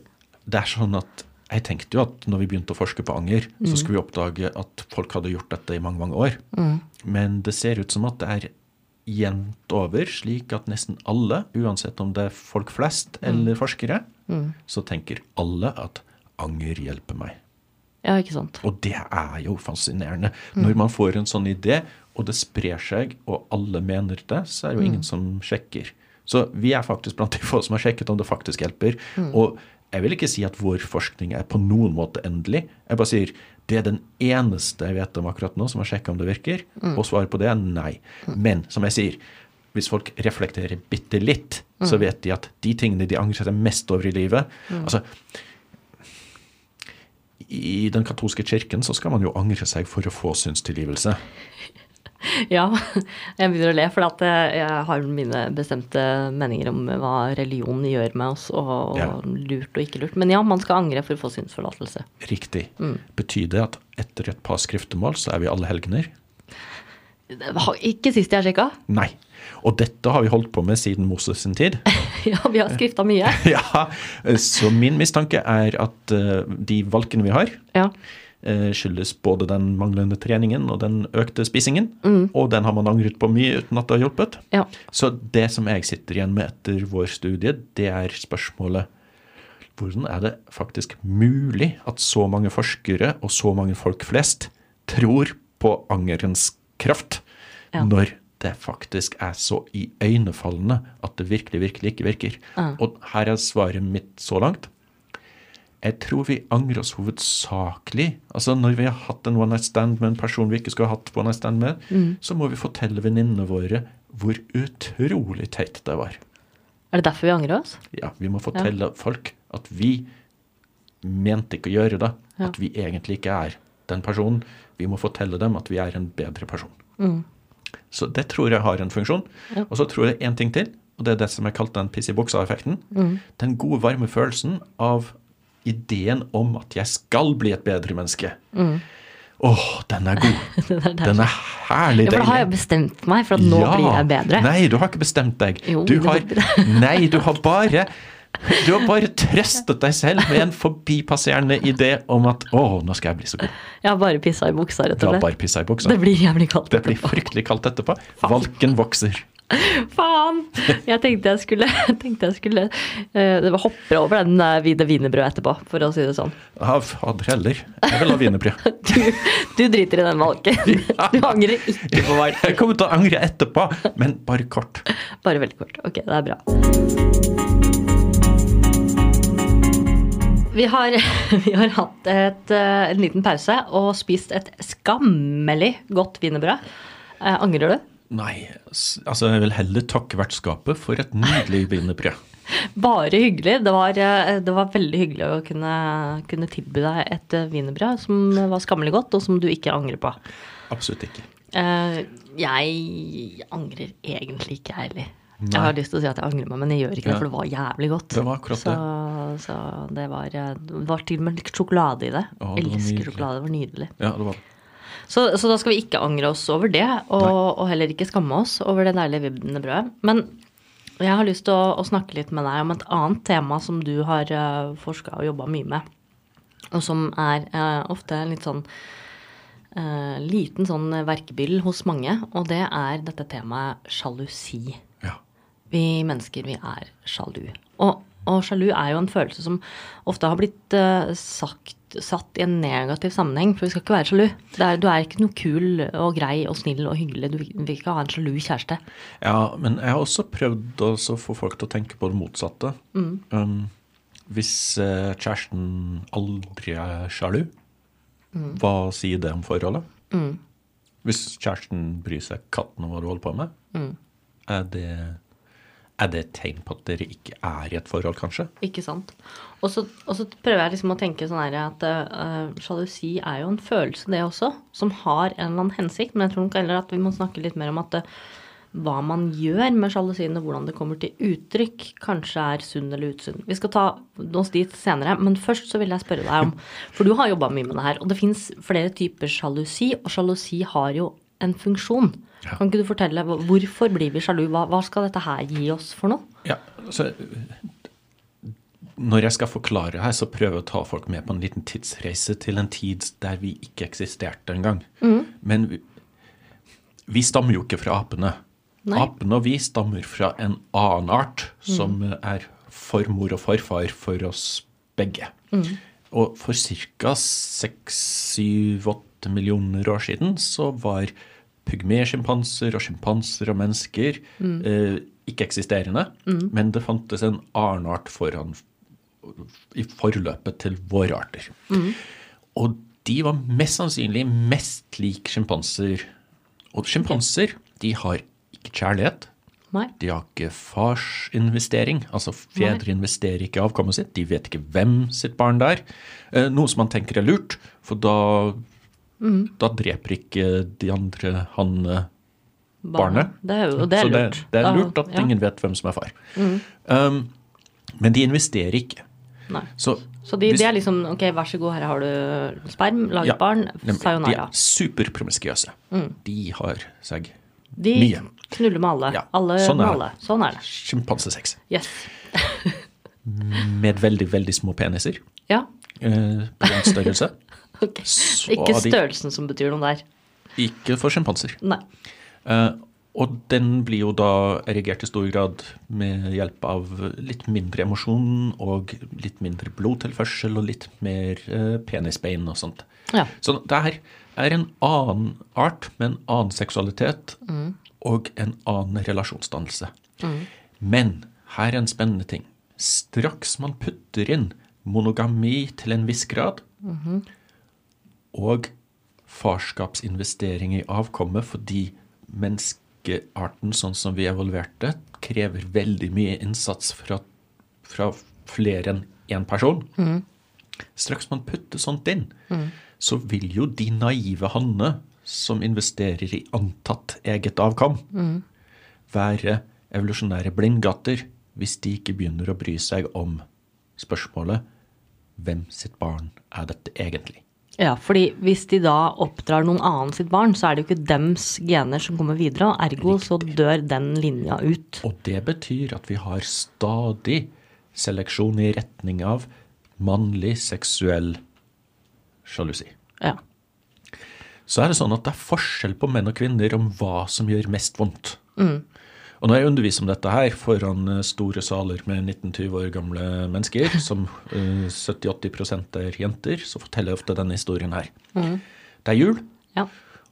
det er sånn at jeg tenkte jo at når vi begynte å forske på anger, så skulle vi oppdage at folk hadde gjort dette i mange, mange år. Men det ser ut som at det er jevnt over, slik at nesten alle, uansett om det er folk flest eller forskere, så tenker alle at anger hjelper meg. Ja, ikke sant. Og det er jo fascinerende. Når man får en sånn idé, og det sprer seg, og alle mener det, så er det jo ingen som sjekker. Så vi er faktisk blant de få som har sjekket om det faktisk hjelper. Og jeg vil ikke si at vår forskning er på noen måte endelig. Jeg bare sier det er den eneste jeg vet om akkurat nå som har sjekka om det virker. Og svaret på det er nei. Men som jeg sier, hvis folk reflekterer bitte litt, så vet de at de tingene de angrer seg mest over i livet altså i den katolske kirken så skal man jo angre seg for å få synstilgivelse. Ja, jeg begynner å le, for jeg jeg har mine bestemte meninger om hva religion gjør med oss, og, Ja. lurt og ikke lurt. Men ja, man skal angre for å få synsforlatelse. Riktig. Betyr det at etter et par skriftemål så er vi alle helgener? Ikke sist jeg sjekka. Nei. Og dette har vi holdt på med siden Moses sin tid. Ja, vi har skrifta mye. ja, Så min mistanke er at eh, de valkene vi har, Ja. eh, skyldes både den manglende treningen og den økte spisingen. Og den har man angret på mye uten at det har hjulpet. ja. Så det som jeg sitter igjen med etter vår studie, det er spørsmålet hvordan er det faktisk mulig at så mange forskere og så mange folk flest tror på angerens kraft, Ja. når det faktisk er så iøynefallende at det virkelig, virkelig ikke virker. Og her er svaret mitt så langt. Jeg tror vi angrer oss hovedsakelig Altså Når vi har hatt en one night stand med en person vi ikke skulle ha hatt one night stand med, så må vi fortelle venninnene våre hvor utrolig teit det var. Er det derfor vi angrer oss? Ja, Vi må fortelle folk at vi mente ikke å gjøre det. Ja. At vi egentlig ikke er den personen. Vi må fortelle dem at vi er en bedre person. Så det tror jeg har en funksjon. Ja. Og så tror jeg én ting til, og det er det som er kalt den piss i buksa-effekten. Den gode, varme følelsen av ideen om at jeg skal bli et bedre menneske. Åh, den er god. den, er Den er herlig Ja, for da har jeg bestemt meg for at nå Ja. blir jeg bedre. Nei, du har ikke bestemt deg. Jo, du har, nei, du har bare du har bare trøstet deg selv med en forbipasserende idé om at 'å, nå skal jeg bli så god'. Jeg har bare pissa i buksa, rett og slett. bare i buksa. Det blir jævlig kaldt. Det blir fryktelig kaldt etterpå. Valken vokser. Faen! Jeg tenkte jeg skulle, tenkte jeg skulle eh, hoppe over den der hvite wienerbrødet etterpå, for å si det sånn. Ja, fader heller. Jeg vil ha wienerbrød. Du, du driter i den valken. Du angrer ikke på valken. Jeg kommer til å angre etterpå, men bare kort. Bare veldig kort. Ok, det er bra. Vi har, vi har hatt et, eh, en liten pause og spist et skammelig godt wienerbrød. Eh, angrer du? Nei, altså jeg vil heller takke vertskapet for et nydelig wienerbrød. Bare hyggelig. Det var, eh, det var veldig hyggelig å kunne, kunne tilby deg et eh, wienerbrød som var skammelig godt, og som du ikke angrer på. Absolutt ikke. Eh, jeg angrer egentlig ikke, jeg heller. Jeg har lyst til å si at jeg angrer meg, men jeg gjør ikke det, Ja. for det var jævlig godt. Det var akkurat så, det. Så det var, eh, det var til og med litt sjokolade i det. Å, det Elsker sjokolade. Det var nydelig. Ja, det var det. Så, så da skal vi ikke angre oss over det, og, og heller ikke skamme oss over det deilige wienerbrødet. Men jeg har lyst til å, å snakke litt med deg om et annet tema som du har uh, forska og jobba mye med, og som er uh, ofte en litt sånn uh, liten sånn verkebyll hos mange, og det er dette temaet sjalusi. Vi mennesker, vi er sjalu. Og, og sjalu er jo en følelse som ofte har blitt uh, sagt, satt i en negativ sammenheng, for vi skal ikke være sjalu. Er, du er ikke noe kul og grei og snill og hyggelig. Du vil ikke ha en sjalu kjæreste. Ja, men jeg har også prøvd å få folk til å tenke på det motsatte. Um, hvis uh, kjæresten aldri er sjalu, hva sier det om forholdet? Hvis kjæresten bryr seg katten om hva du holder på med, er, det, er det et tegn på at dere ikke er i et forhold, kanskje? Ikke sant? Og så, prøver jeg liksom å tenke sånn her at uh, sjalusi er jo en følelse, det også, som har en eller annen hensikt. Men jeg tror nok heller at vi må snakke litt mer om at uh, hva man gjør med sjalusien, og hvordan det kommer til uttrykk, kanskje er sunn eller usunn. Vi skal ta oss dit senere, men først så vil jeg spørre deg om For du har jobba mye med det her, og det fins flere typer sjalusi, og sjalusi har jo en funksjon. Ja. Kan ikke du fortelle hvorfor blir vi sjalu? Hva, hva skal dette her gi oss for noe? Ja, så Når jeg skal forklare her, så prøver jeg å ta folk med på en liten tidsreise til en tid der vi ikke eksisterte engang. Men vi, vi stammer jo ikke fra apene. Nei. Apene og vi stammer fra en annen art som er formor og forfar for oss begge. Og for ca. 6-7-8 millioner år siden så var pygmesjimpanser og sjimpanser og mennesker eh, ikke-eksisterende. Men det fantes en annen art foran i forløpet til våre arter. Og de var mest sannsynlig mest lik sjimpanser. Og sjimpanser de har ikke kjærlighet. Nei? De har ikke farsinvestering. Altså fedre investerer ikke avkommet sitt. De vet ikke hvem sitt barn det er. Eh, Noe som man tenker er lurt, for da, da dreper ikke de andre han barnet. Det er jo det er Så det, lurt. det er lurt at ja. ingen vet hvem som er far. Um, men de investerer ikke. Nei. Så, Så de, hvis- de er liksom ok, vær så god, her har du sperm, lag Ja, barn, sayonara. De er er Mm. De har seg De mye. knuller med alle. Ja, Alle sånn er med det. alle. Sånn er det. sjimpansesex. Yes. Med veldig, veldig små peniser. Ja. Eh, på den størrelse. ok. Så Ikke størrelsen de- som betyr noe der. Ikke for sjimpanser. Eh, Og den blir jo da erigert i stor grad med hjelp av litt mindre emosjon og litt mindre blodtilførsel og litt mer uh, penisbein og sånt. Ja. Så det her er en annen art med en annen seksualitet og en annen relasjonsdannelse. Men her er en spennende ting. Straks man putter inn monogami til en viss grad, og farskapsinvestering i avkommet fordi menneskearten sånn som vi evolverte, krever veldig mye innsats fra, fra flere enn én person. Straks man putter sånt inn, så vil jo de naive hannene som investerer i antatt eget avkom, være evolusjonære blindgater hvis de ikke begynner å bry seg om spørsmålet hvem sitt barn er dette egentlig? Ja, fordi hvis de da oppdrar noen annen sitt barn, så er det jo ikke dems gener som kommer videre, og ergo så dør den linja ut. Og det betyr at vi har stadig seleksjon i retning av mannlig seksuell sjalusi. Ja. Så er det sånn at det er forskjell på menn og kvinner om hva som gjør mest vondt. Og når jeg underviser om dette her foran eh, store saler med 19-20 år gamle mennesker, som eh, 70-80% er jenter, så forteller jeg ofte denne historien her. Det er jul, Ja.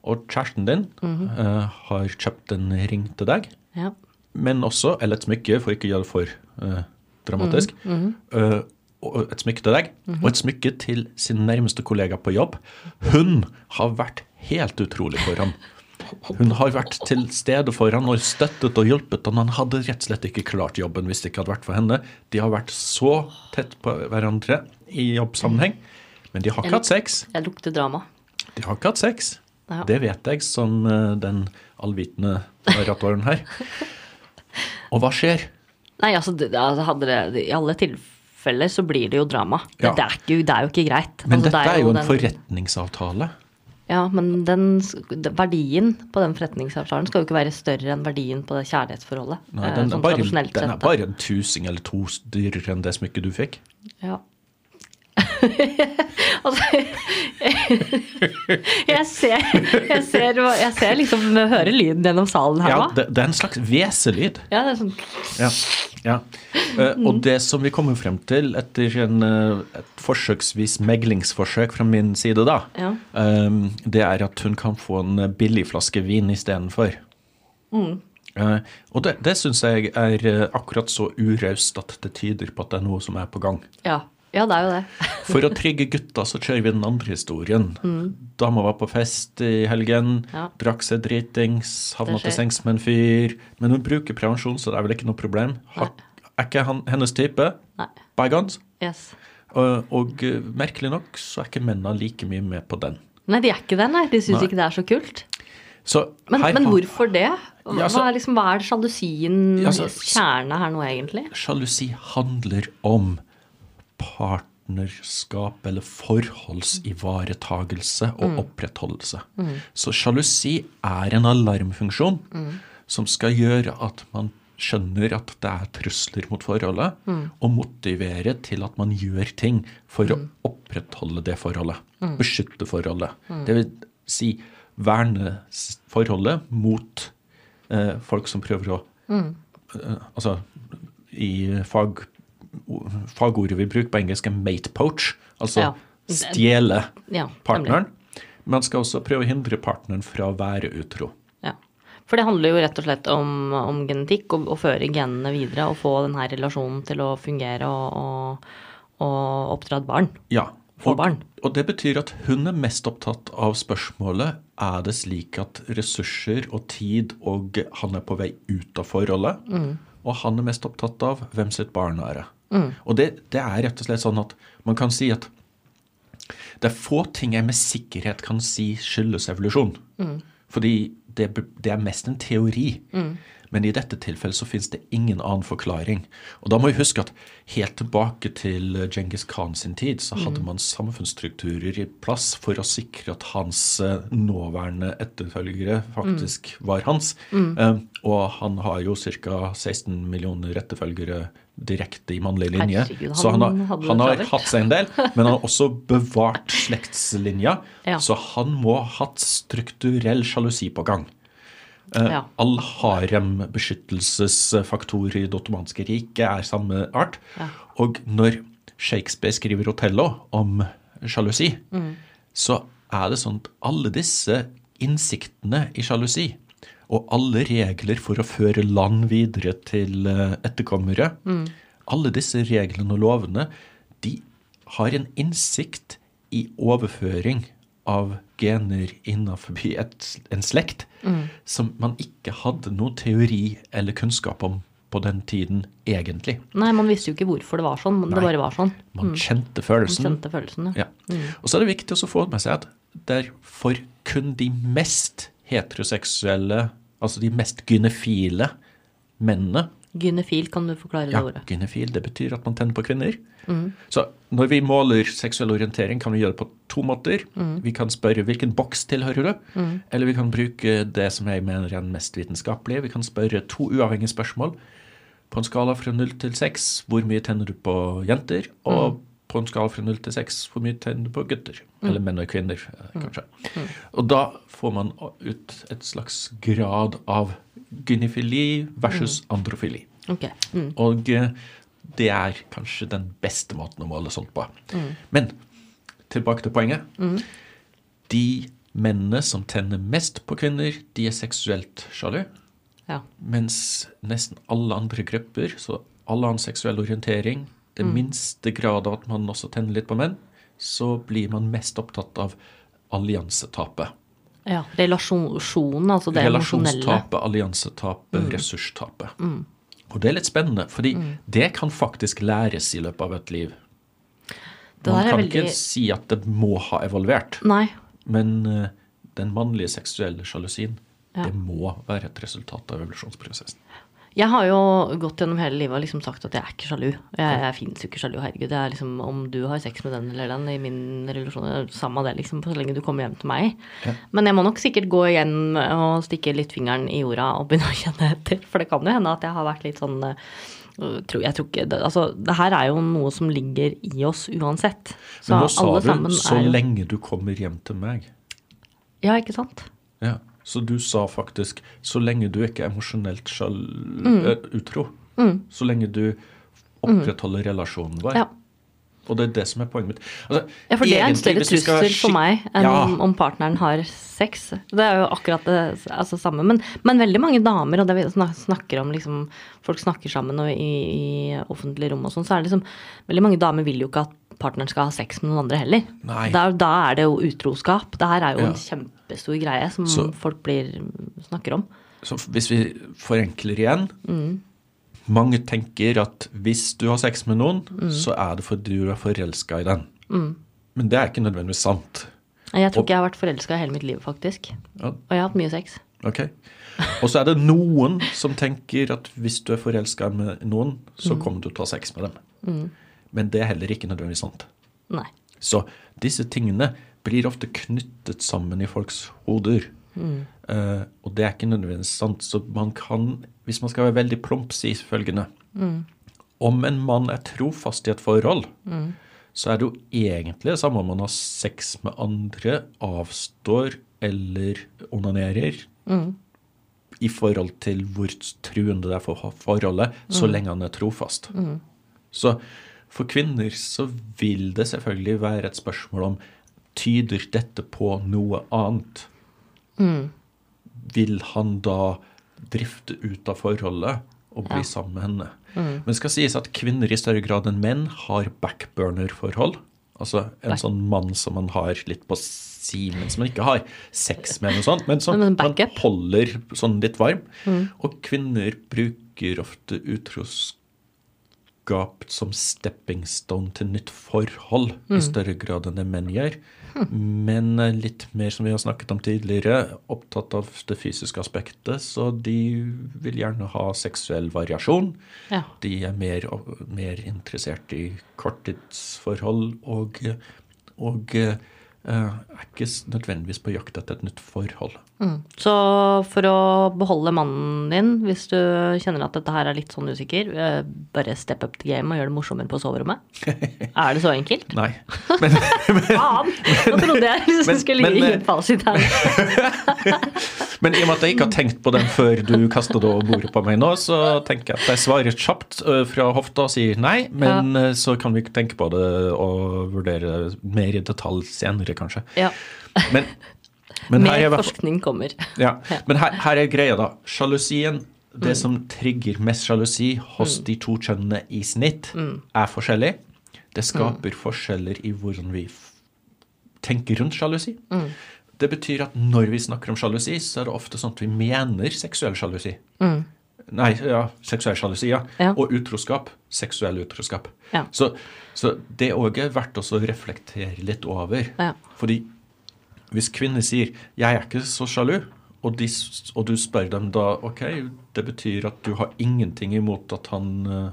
og kjæresten din eh, har kjøpt en ring til deg. ja. men også, eller et smykke, for ikke å gjøre det for uh, dramatisk, eh, og et smykke til deg, og et smykke til sin nærmeste kollega på jobb. Hun har vært helt utrolig for ham. Hun har vært til stede for han og støttet og hjulpet, han. han hadde rett og slett ikke klart jobben hvis det ikke hadde vært for henne. De har vært så tett på hverandre i jobbsammenheng, men de har ikke hatt sex. Jeg lukter drama. De har ikke hatt sex. Ja. Det vet jeg som eh, den allvitende narratoren her. Og hva skjer? Nei, altså, det, altså det, I alle tilfeller så blir det jo drama. Ja. Det, er ikke, det er jo ikke greit. Men altså, dette det er jo en den- forretningsavtale. Ja, men den, verdien på den forretningsavtalen skal jo ikke være større enn verdien på det kjærlighetsforholdet. Nei, eh, den, er sånn bare, den er bare en tusing eller to dyrere enn det smykket du fikk. Ja. altså jeg ser, jeg ser Jeg ser liksom Hører lyden gjennom salen her Ja, det, det er en slags hveselyd. Ja, det er sånn Ja. ja. Eh, og det som vi kommer frem til etter en, eh, et forsøksvis meglingsforsøk fra min side, da, Ja. eh, det er at hun kan få en billig flaske vin istedenfor. Mm. Uh, og det, det syns jeg er eh, akkurat så uraust at det tyder på at det er noe som er på gang. Ja. Ja, det er jo det. For å trygge gutta så kjører vi den andre historien. Dama var på fest i helgen, Mm. Ja. drakk seg dritings, havna til sengs med en fyr. Men hun bruker prevensjon, så det er vel ikke noe problem. Har, er ikke han, hennes type. Nei. Bygons. Yes. Og, og eh, merkelig nok så er ikke mennene like mye med på den. Nei, de er ikke det, nei. De syns ikke det er så kult. Så Men, her men hvorfor det? Hva, Ja, altså- hva er, liksom, hva er sjalusien Ja, altså- kjerne her nå, egentlig? Sjalusi handler om partnerskap eller forholdsivaretagelse og opprettholdelse. Så sjalusi er en alarmfunksjon som skal gjøre at man skjønner at det er trusler mot forholdet, og motivere til at man gjør ting for å opprettholde det forholdet. Beskytte forholdet. Det vil si verne forholdet mot eh, folk som prøver å eh, Altså, i fag, fagordet vi bruker på engelsk er mate poach, altså Ja. stjele Ja, partneren. Man skal også prøve å hindre partneren fra å være utro. Ja. For det handler jo rett og slett om, om genetikk, å føre genene videre og få denne relasjonen til å fungere og, og, og oppdra et barn. Ja. Få Og, barn. og det betyr at hun er mest opptatt av spørsmålet er det slik at ressurser og tid og han er på vei ut av forholdet, og han er mest opptatt av hvem sitt barn er. Det. Og det, det er rett og slett sånn at man kan si at det er få ting jeg med sikkerhet kan si skyldes evolusjon. Fordi det, det er mest en teori. Men i dette tilfellet så finnes det ingen annen forklaring. Og da må vi huske at helt tilbake til Genghis Khan sin tid, så hadde man samfunnsstrukturer i plass for å sikre at hans eh, nåværende etterfølgere faktisk var hans. Eh, og han har jo ca. 16 millioner etterfølgere direkte i mannlig linje. Herregud, så han har, han det han har hatt seg en del, men han har også bevart slektslinja. Ja. Så han må ha hatt strukturell sjalusi på gang. Eh, Ja. All harembeskyttelsesfaktor i det ottomanske riket er samme art. Ja. Og når Shakespeare skriver 'Otello' om sjalusi, Mm. så er det sånn at alle disse innsiktene i sjalusi og alle regler for å føre land videre til eh, etterkommere, Mm. alle disse reglene og lovene, de har en innsikt i overføring av gener innenfor et, en slekt Mm. som man ikke hadde noe teori eller kunnskap om på den tiden, egentlig. Nei, man visste jo ikke hvorfor det var sånn, Nei, det bare var sånn. Man kjente følelsen. Man kjente følelsen, ja. Ja. Og så er det viktig å få med seg at det er for kun de mest heteroseksuelle, altså de mest gynefile mennene Gynefil, kan du forklare Ja, det ordet? gynefil, det betyr at man tenner på kvinner. Så når vi måler seksuell orientering, kan vi gjøre det på to måter. Vi kan spørre hvilken boks tilhører du, eller vi kan bruke det som jeg mener er den mest vitenskapelige. Vi kan spørre to uavhengige spørsmål. På en skala fra null til seks, hvor mye tenner du på jenter? Og på en skala fra null til seks, hvor mye tenner du på gutter? Eller menn og kvinner, eh, kanskje. Og da får man ut et slags grad av gynefili versus androfili. Okay. Mm. Og eh, det er kanskje den beste måten å måle sånt på. Men tilbake til poenget. De mennene som tenner mest på kvinner, de er seksuelt sjalu. Ja. Mens nesten alle andre grupper, så alle annen seksuell orientering, det minste grad av at man også tenner litt på menn, så blir man mest opptatt av alliansetapet. Ja. Relasjonen, altså det emosjonelle. Relasjonstapet, alliansetapet, ressurstapet. Og det er litt spennende, fordi det kan faktisk læres i løpet av et liv. Det Man kan veldig ikke si at det må ha evolvert, Nei. men uh, den mannlige seksuelle sjalusien, Ja. det må være et resultat av evolusjonsprosessen. Jeg har jo gått gjennom hele livet og liksom sagt at jeg er ikke sjalu. Jeg, jeg fins jo ikke sjalu, herregud. Det er liksom, om du har sex med den eller den i min relasjon, samme det, liksom, så lenge du kommer hjem til meg. Ja. Men jeg må nok sikkert gå igjen og stikke litt fingeren i jorda og begynne å kjenne etter. For det kan jo hende at jeg har vært litt sånn eh, tror, jeg tror ikke, det, altså, det her er jo noe som ligger i oss uansett. Så Men nå sa du 'så lenge du kommer hjem til meg'. Ja, ikke sant? Ja, Så du sa faktisk 'så lenge du ikke er emosjonelt Mm. utro'. Så lenge du opprettholder relasjonen vår. Ja. Og det er det som er poenget mitt. Altså, Ja, for det er en større trussel for meg enn Ja. om, partneren har sex. Det er jo akkurat det altså, samme. Men, men veldig mange damer, og det vi snakker om liksom, Folk snakker sammen og i, i offentlige rom og sånn, så er det liksom Veldig mange damer vil jo ikke at partneren skal ha sex med noen andre heller. Da, da er det jo utroskap. Det her er jo Ja. en kjempestor greie som Så- folk blir, snakker om. Så hvis vi forenkler igjen Mm. Mange tenker at hvis du har sex med noen, Mm. så er det fordi du er forelska i den. Men det er ikke nødvendigvis sant. Jeg tror Og- ikke jeg har vært forelska i hele mitt liv, faktisk. Ja, Og jeg har hatt mye sex. ok. Og så er det noen som tenker at hvis du er forelska med noen, så Mm. kommer du til å ha sex med dem. Men det er heller ikke nødvendigvis sant. Nei. Så disse tingene blir ofte knyttet sammen i folks hoder. Eh, og det er ikke nødvendigvis sant. Så man kan, hvis man skal være veldig plump, si følgende Om en mann er trofast i et forhold, så er det jo egentlig det samme om man har sex med andre, avstår eller onanerer. I forhold til hvor truende det er for forholdet, så lenge han er trofast. Så for kvinner så vil det selvfølgelig være et spørsmål om tyder dette på noe annet? Vil han da drifte ut av forholdet og bli sammen med henne? Men det skal sies at kvinner i større grad enn menn har backburner-forhold. Altså en Back- sånn mann som man har litt på si, men som man ikke har sex med, noe sånt, men som Men man holder sånn litt varm. Og kvinner bruker ofte utroskap som stepping stone til nytt forhold i større grad enn det menn gjør. Men er litt mer, som vi har snakket om tidligere, opptatt av det fysiske aspektet, så de vil gjerne ha seksuell variasjon. Ja. De er mer, mer interessert i korttidsforhold og, og eh, er ikke nødvendigvis på jakt etter et nytt forhold. Mm. Så for å beholde mannen din, hvis du kjenner at dette her er litt sånn usikker, eh, bare step up the game og gjør det morsommere på soverommet? Er det så enkelt? Nei. Men, Faen! Nå trodde jeg liksom Men- skulle men- gi en fasit her. Men i og med at jeg ikke har tenkt på den før du kastet det over bordet på meg nå, så tenker jeg at jeg svarer kjapt øh, fra hofta og sier nei, men ja. så kan vi tenke på det og vurdere mer i detalj senere, kanskje. Ja. Men, er Mer forskning kommer. Ja, men her, her er greia, da. Sjalusien, det som trigger mest sjalusi hos de to kjønnene i snitt, er forskjellig. Det skaper forskjeller i hvordan vi tenker rundt sjalusi. Det betyr at når vi snakker om sjalusi, så er det ofte sånn at vi mener seksuell sjalusi. Nei, ja, seksuell sjalusi, ja. Ja. Og utroskap. Seksuell utroskap. Ja. Så, så det òg er verdt å reflektere litt over. Ja. Fordi hvis kvinner sier 'jeg er ikke så sjalu', og, de, og du spør dem da ok, det betyr at du har ingenting imot at han, eh,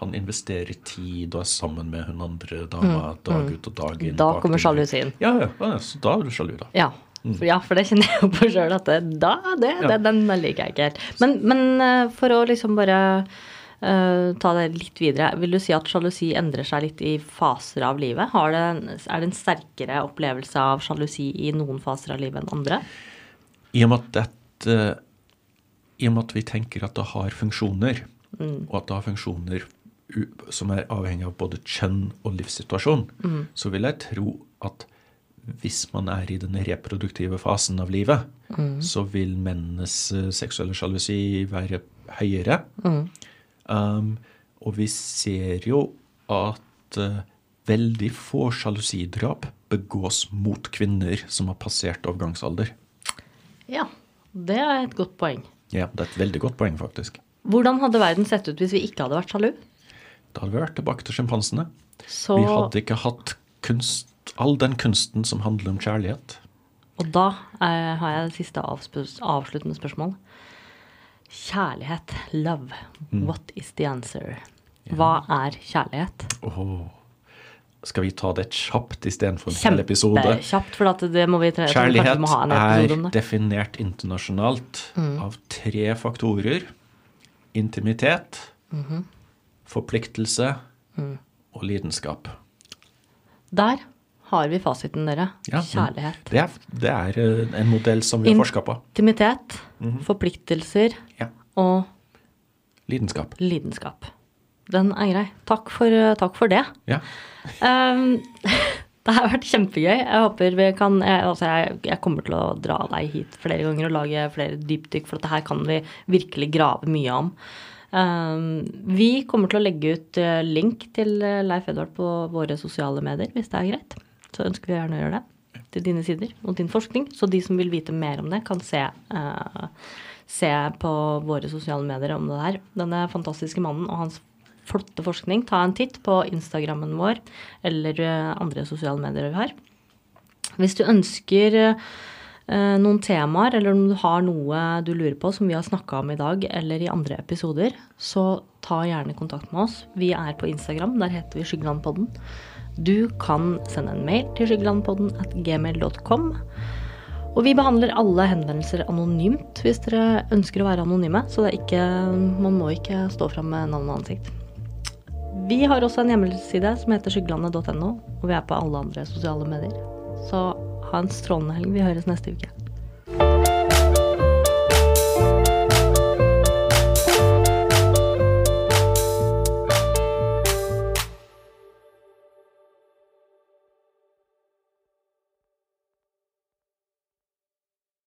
han investerer tid og er sammen med hun andre dama dag ut og dag inn. Mm, Da kommer sjalusien. Ja, ja, ja, så da er du sjalu, da. Ja. For, ja, for det kjenner jeg jo på sjøl at det, da, det, Ja. det, den liker jeg ikke helt. Men, men eh, for å liksom bare eh, ta det litt videre, vil du si at sjalusi endrer seg litt i faser av livet? Har det, en- er det en sterkere opplevelse av sjalusi i noen faser av livet enn andre? I og med at dette I og med at vi tenker at det har funksjoner, og at det har funksjoner som er avhengig av både kjønn og livssituasjon, så vil jeg tro at hvis man er i den reproduktive fasen av livet, så vil mennenes eh, seksuelle sjalusi være høyere. Um, og vi ser jo at uh, veldig få sjalusidrap begås mot kvinner som har passert overgangsalder. Ja, det er et godt poeng. Ja, det er et veldig godt poeng, faktisk. Hvordan hadde verden sett ut hvis vi ikke hadde vært sjalu? Da hadde vi vært tilbake til sjimpansene. Så, Vi hadde ikke hatt kunst, all den kunsten som handler om kjærlighet. Og da eh, har jeg det siste avsluttende spørsmål. Kjærlighet, love, Mm. what is the answer? Hva er kjærlighet? Oh. Skal vi ta det kjapt istedenfor en hel episode? Kjempekjapt, for det må vi tre Kjærlighet vi må ha en episode er om det. definert internasjonalt Mm. av tre faktorer. Intimitet, Mhm. forpliktelse Mm. og lidenskap. Der har vi fasiten, dere. Ja, Kjærlighet. Det er, det er eh, en modell som vi har forska på. Intimitet, forpliktelser Ja. og Lidenskap. lidenskap. Den er grei. Takk for, takk for det. Ja. Um, det har vært kjempegøy. Jeg håper vi kan jeg, altså jeg, jeg kommer til å dra deg hit flere ganger og lage flere dypdykk, for dette her kan vi virkelig grave mye om. Um, vi kommer til å legge ut eh, link til eh, Leif Edvard på våre sosiale medier, hvis det er greit. Så ønsker vi gjerne å gjøre det. Til dine sider og din forskning. Så de som vil vite mer om det, kan se, eh, se på våre sosiale medier om det her. Denne fantastiske mannen og hans flotte forskning, ta en titt på Instagrammen vår eller eh, andre sosiale medier vi har. Hvis du ønsker eh, noen temaer, eller om du har noe du lurer på som vi har snakka om i dag eller i andre episoder, så ta gjerne kontakt med oss. Vi er på Instagram, der heter vi Skyggelandpodden. Du kan sende en mail til skyggelandpodden at gmail.com. Og vi behandler alle henvendelser anonymt hvis dere ønsker å være anonyme. Så ikke, man må ikke stå fram med navn og ansikt. Vi har også en hjemmeside som heter skyggelandet.no, og vi er på alle andre sosiale medier. Så ha en strålende helg. Vi høres neste uke.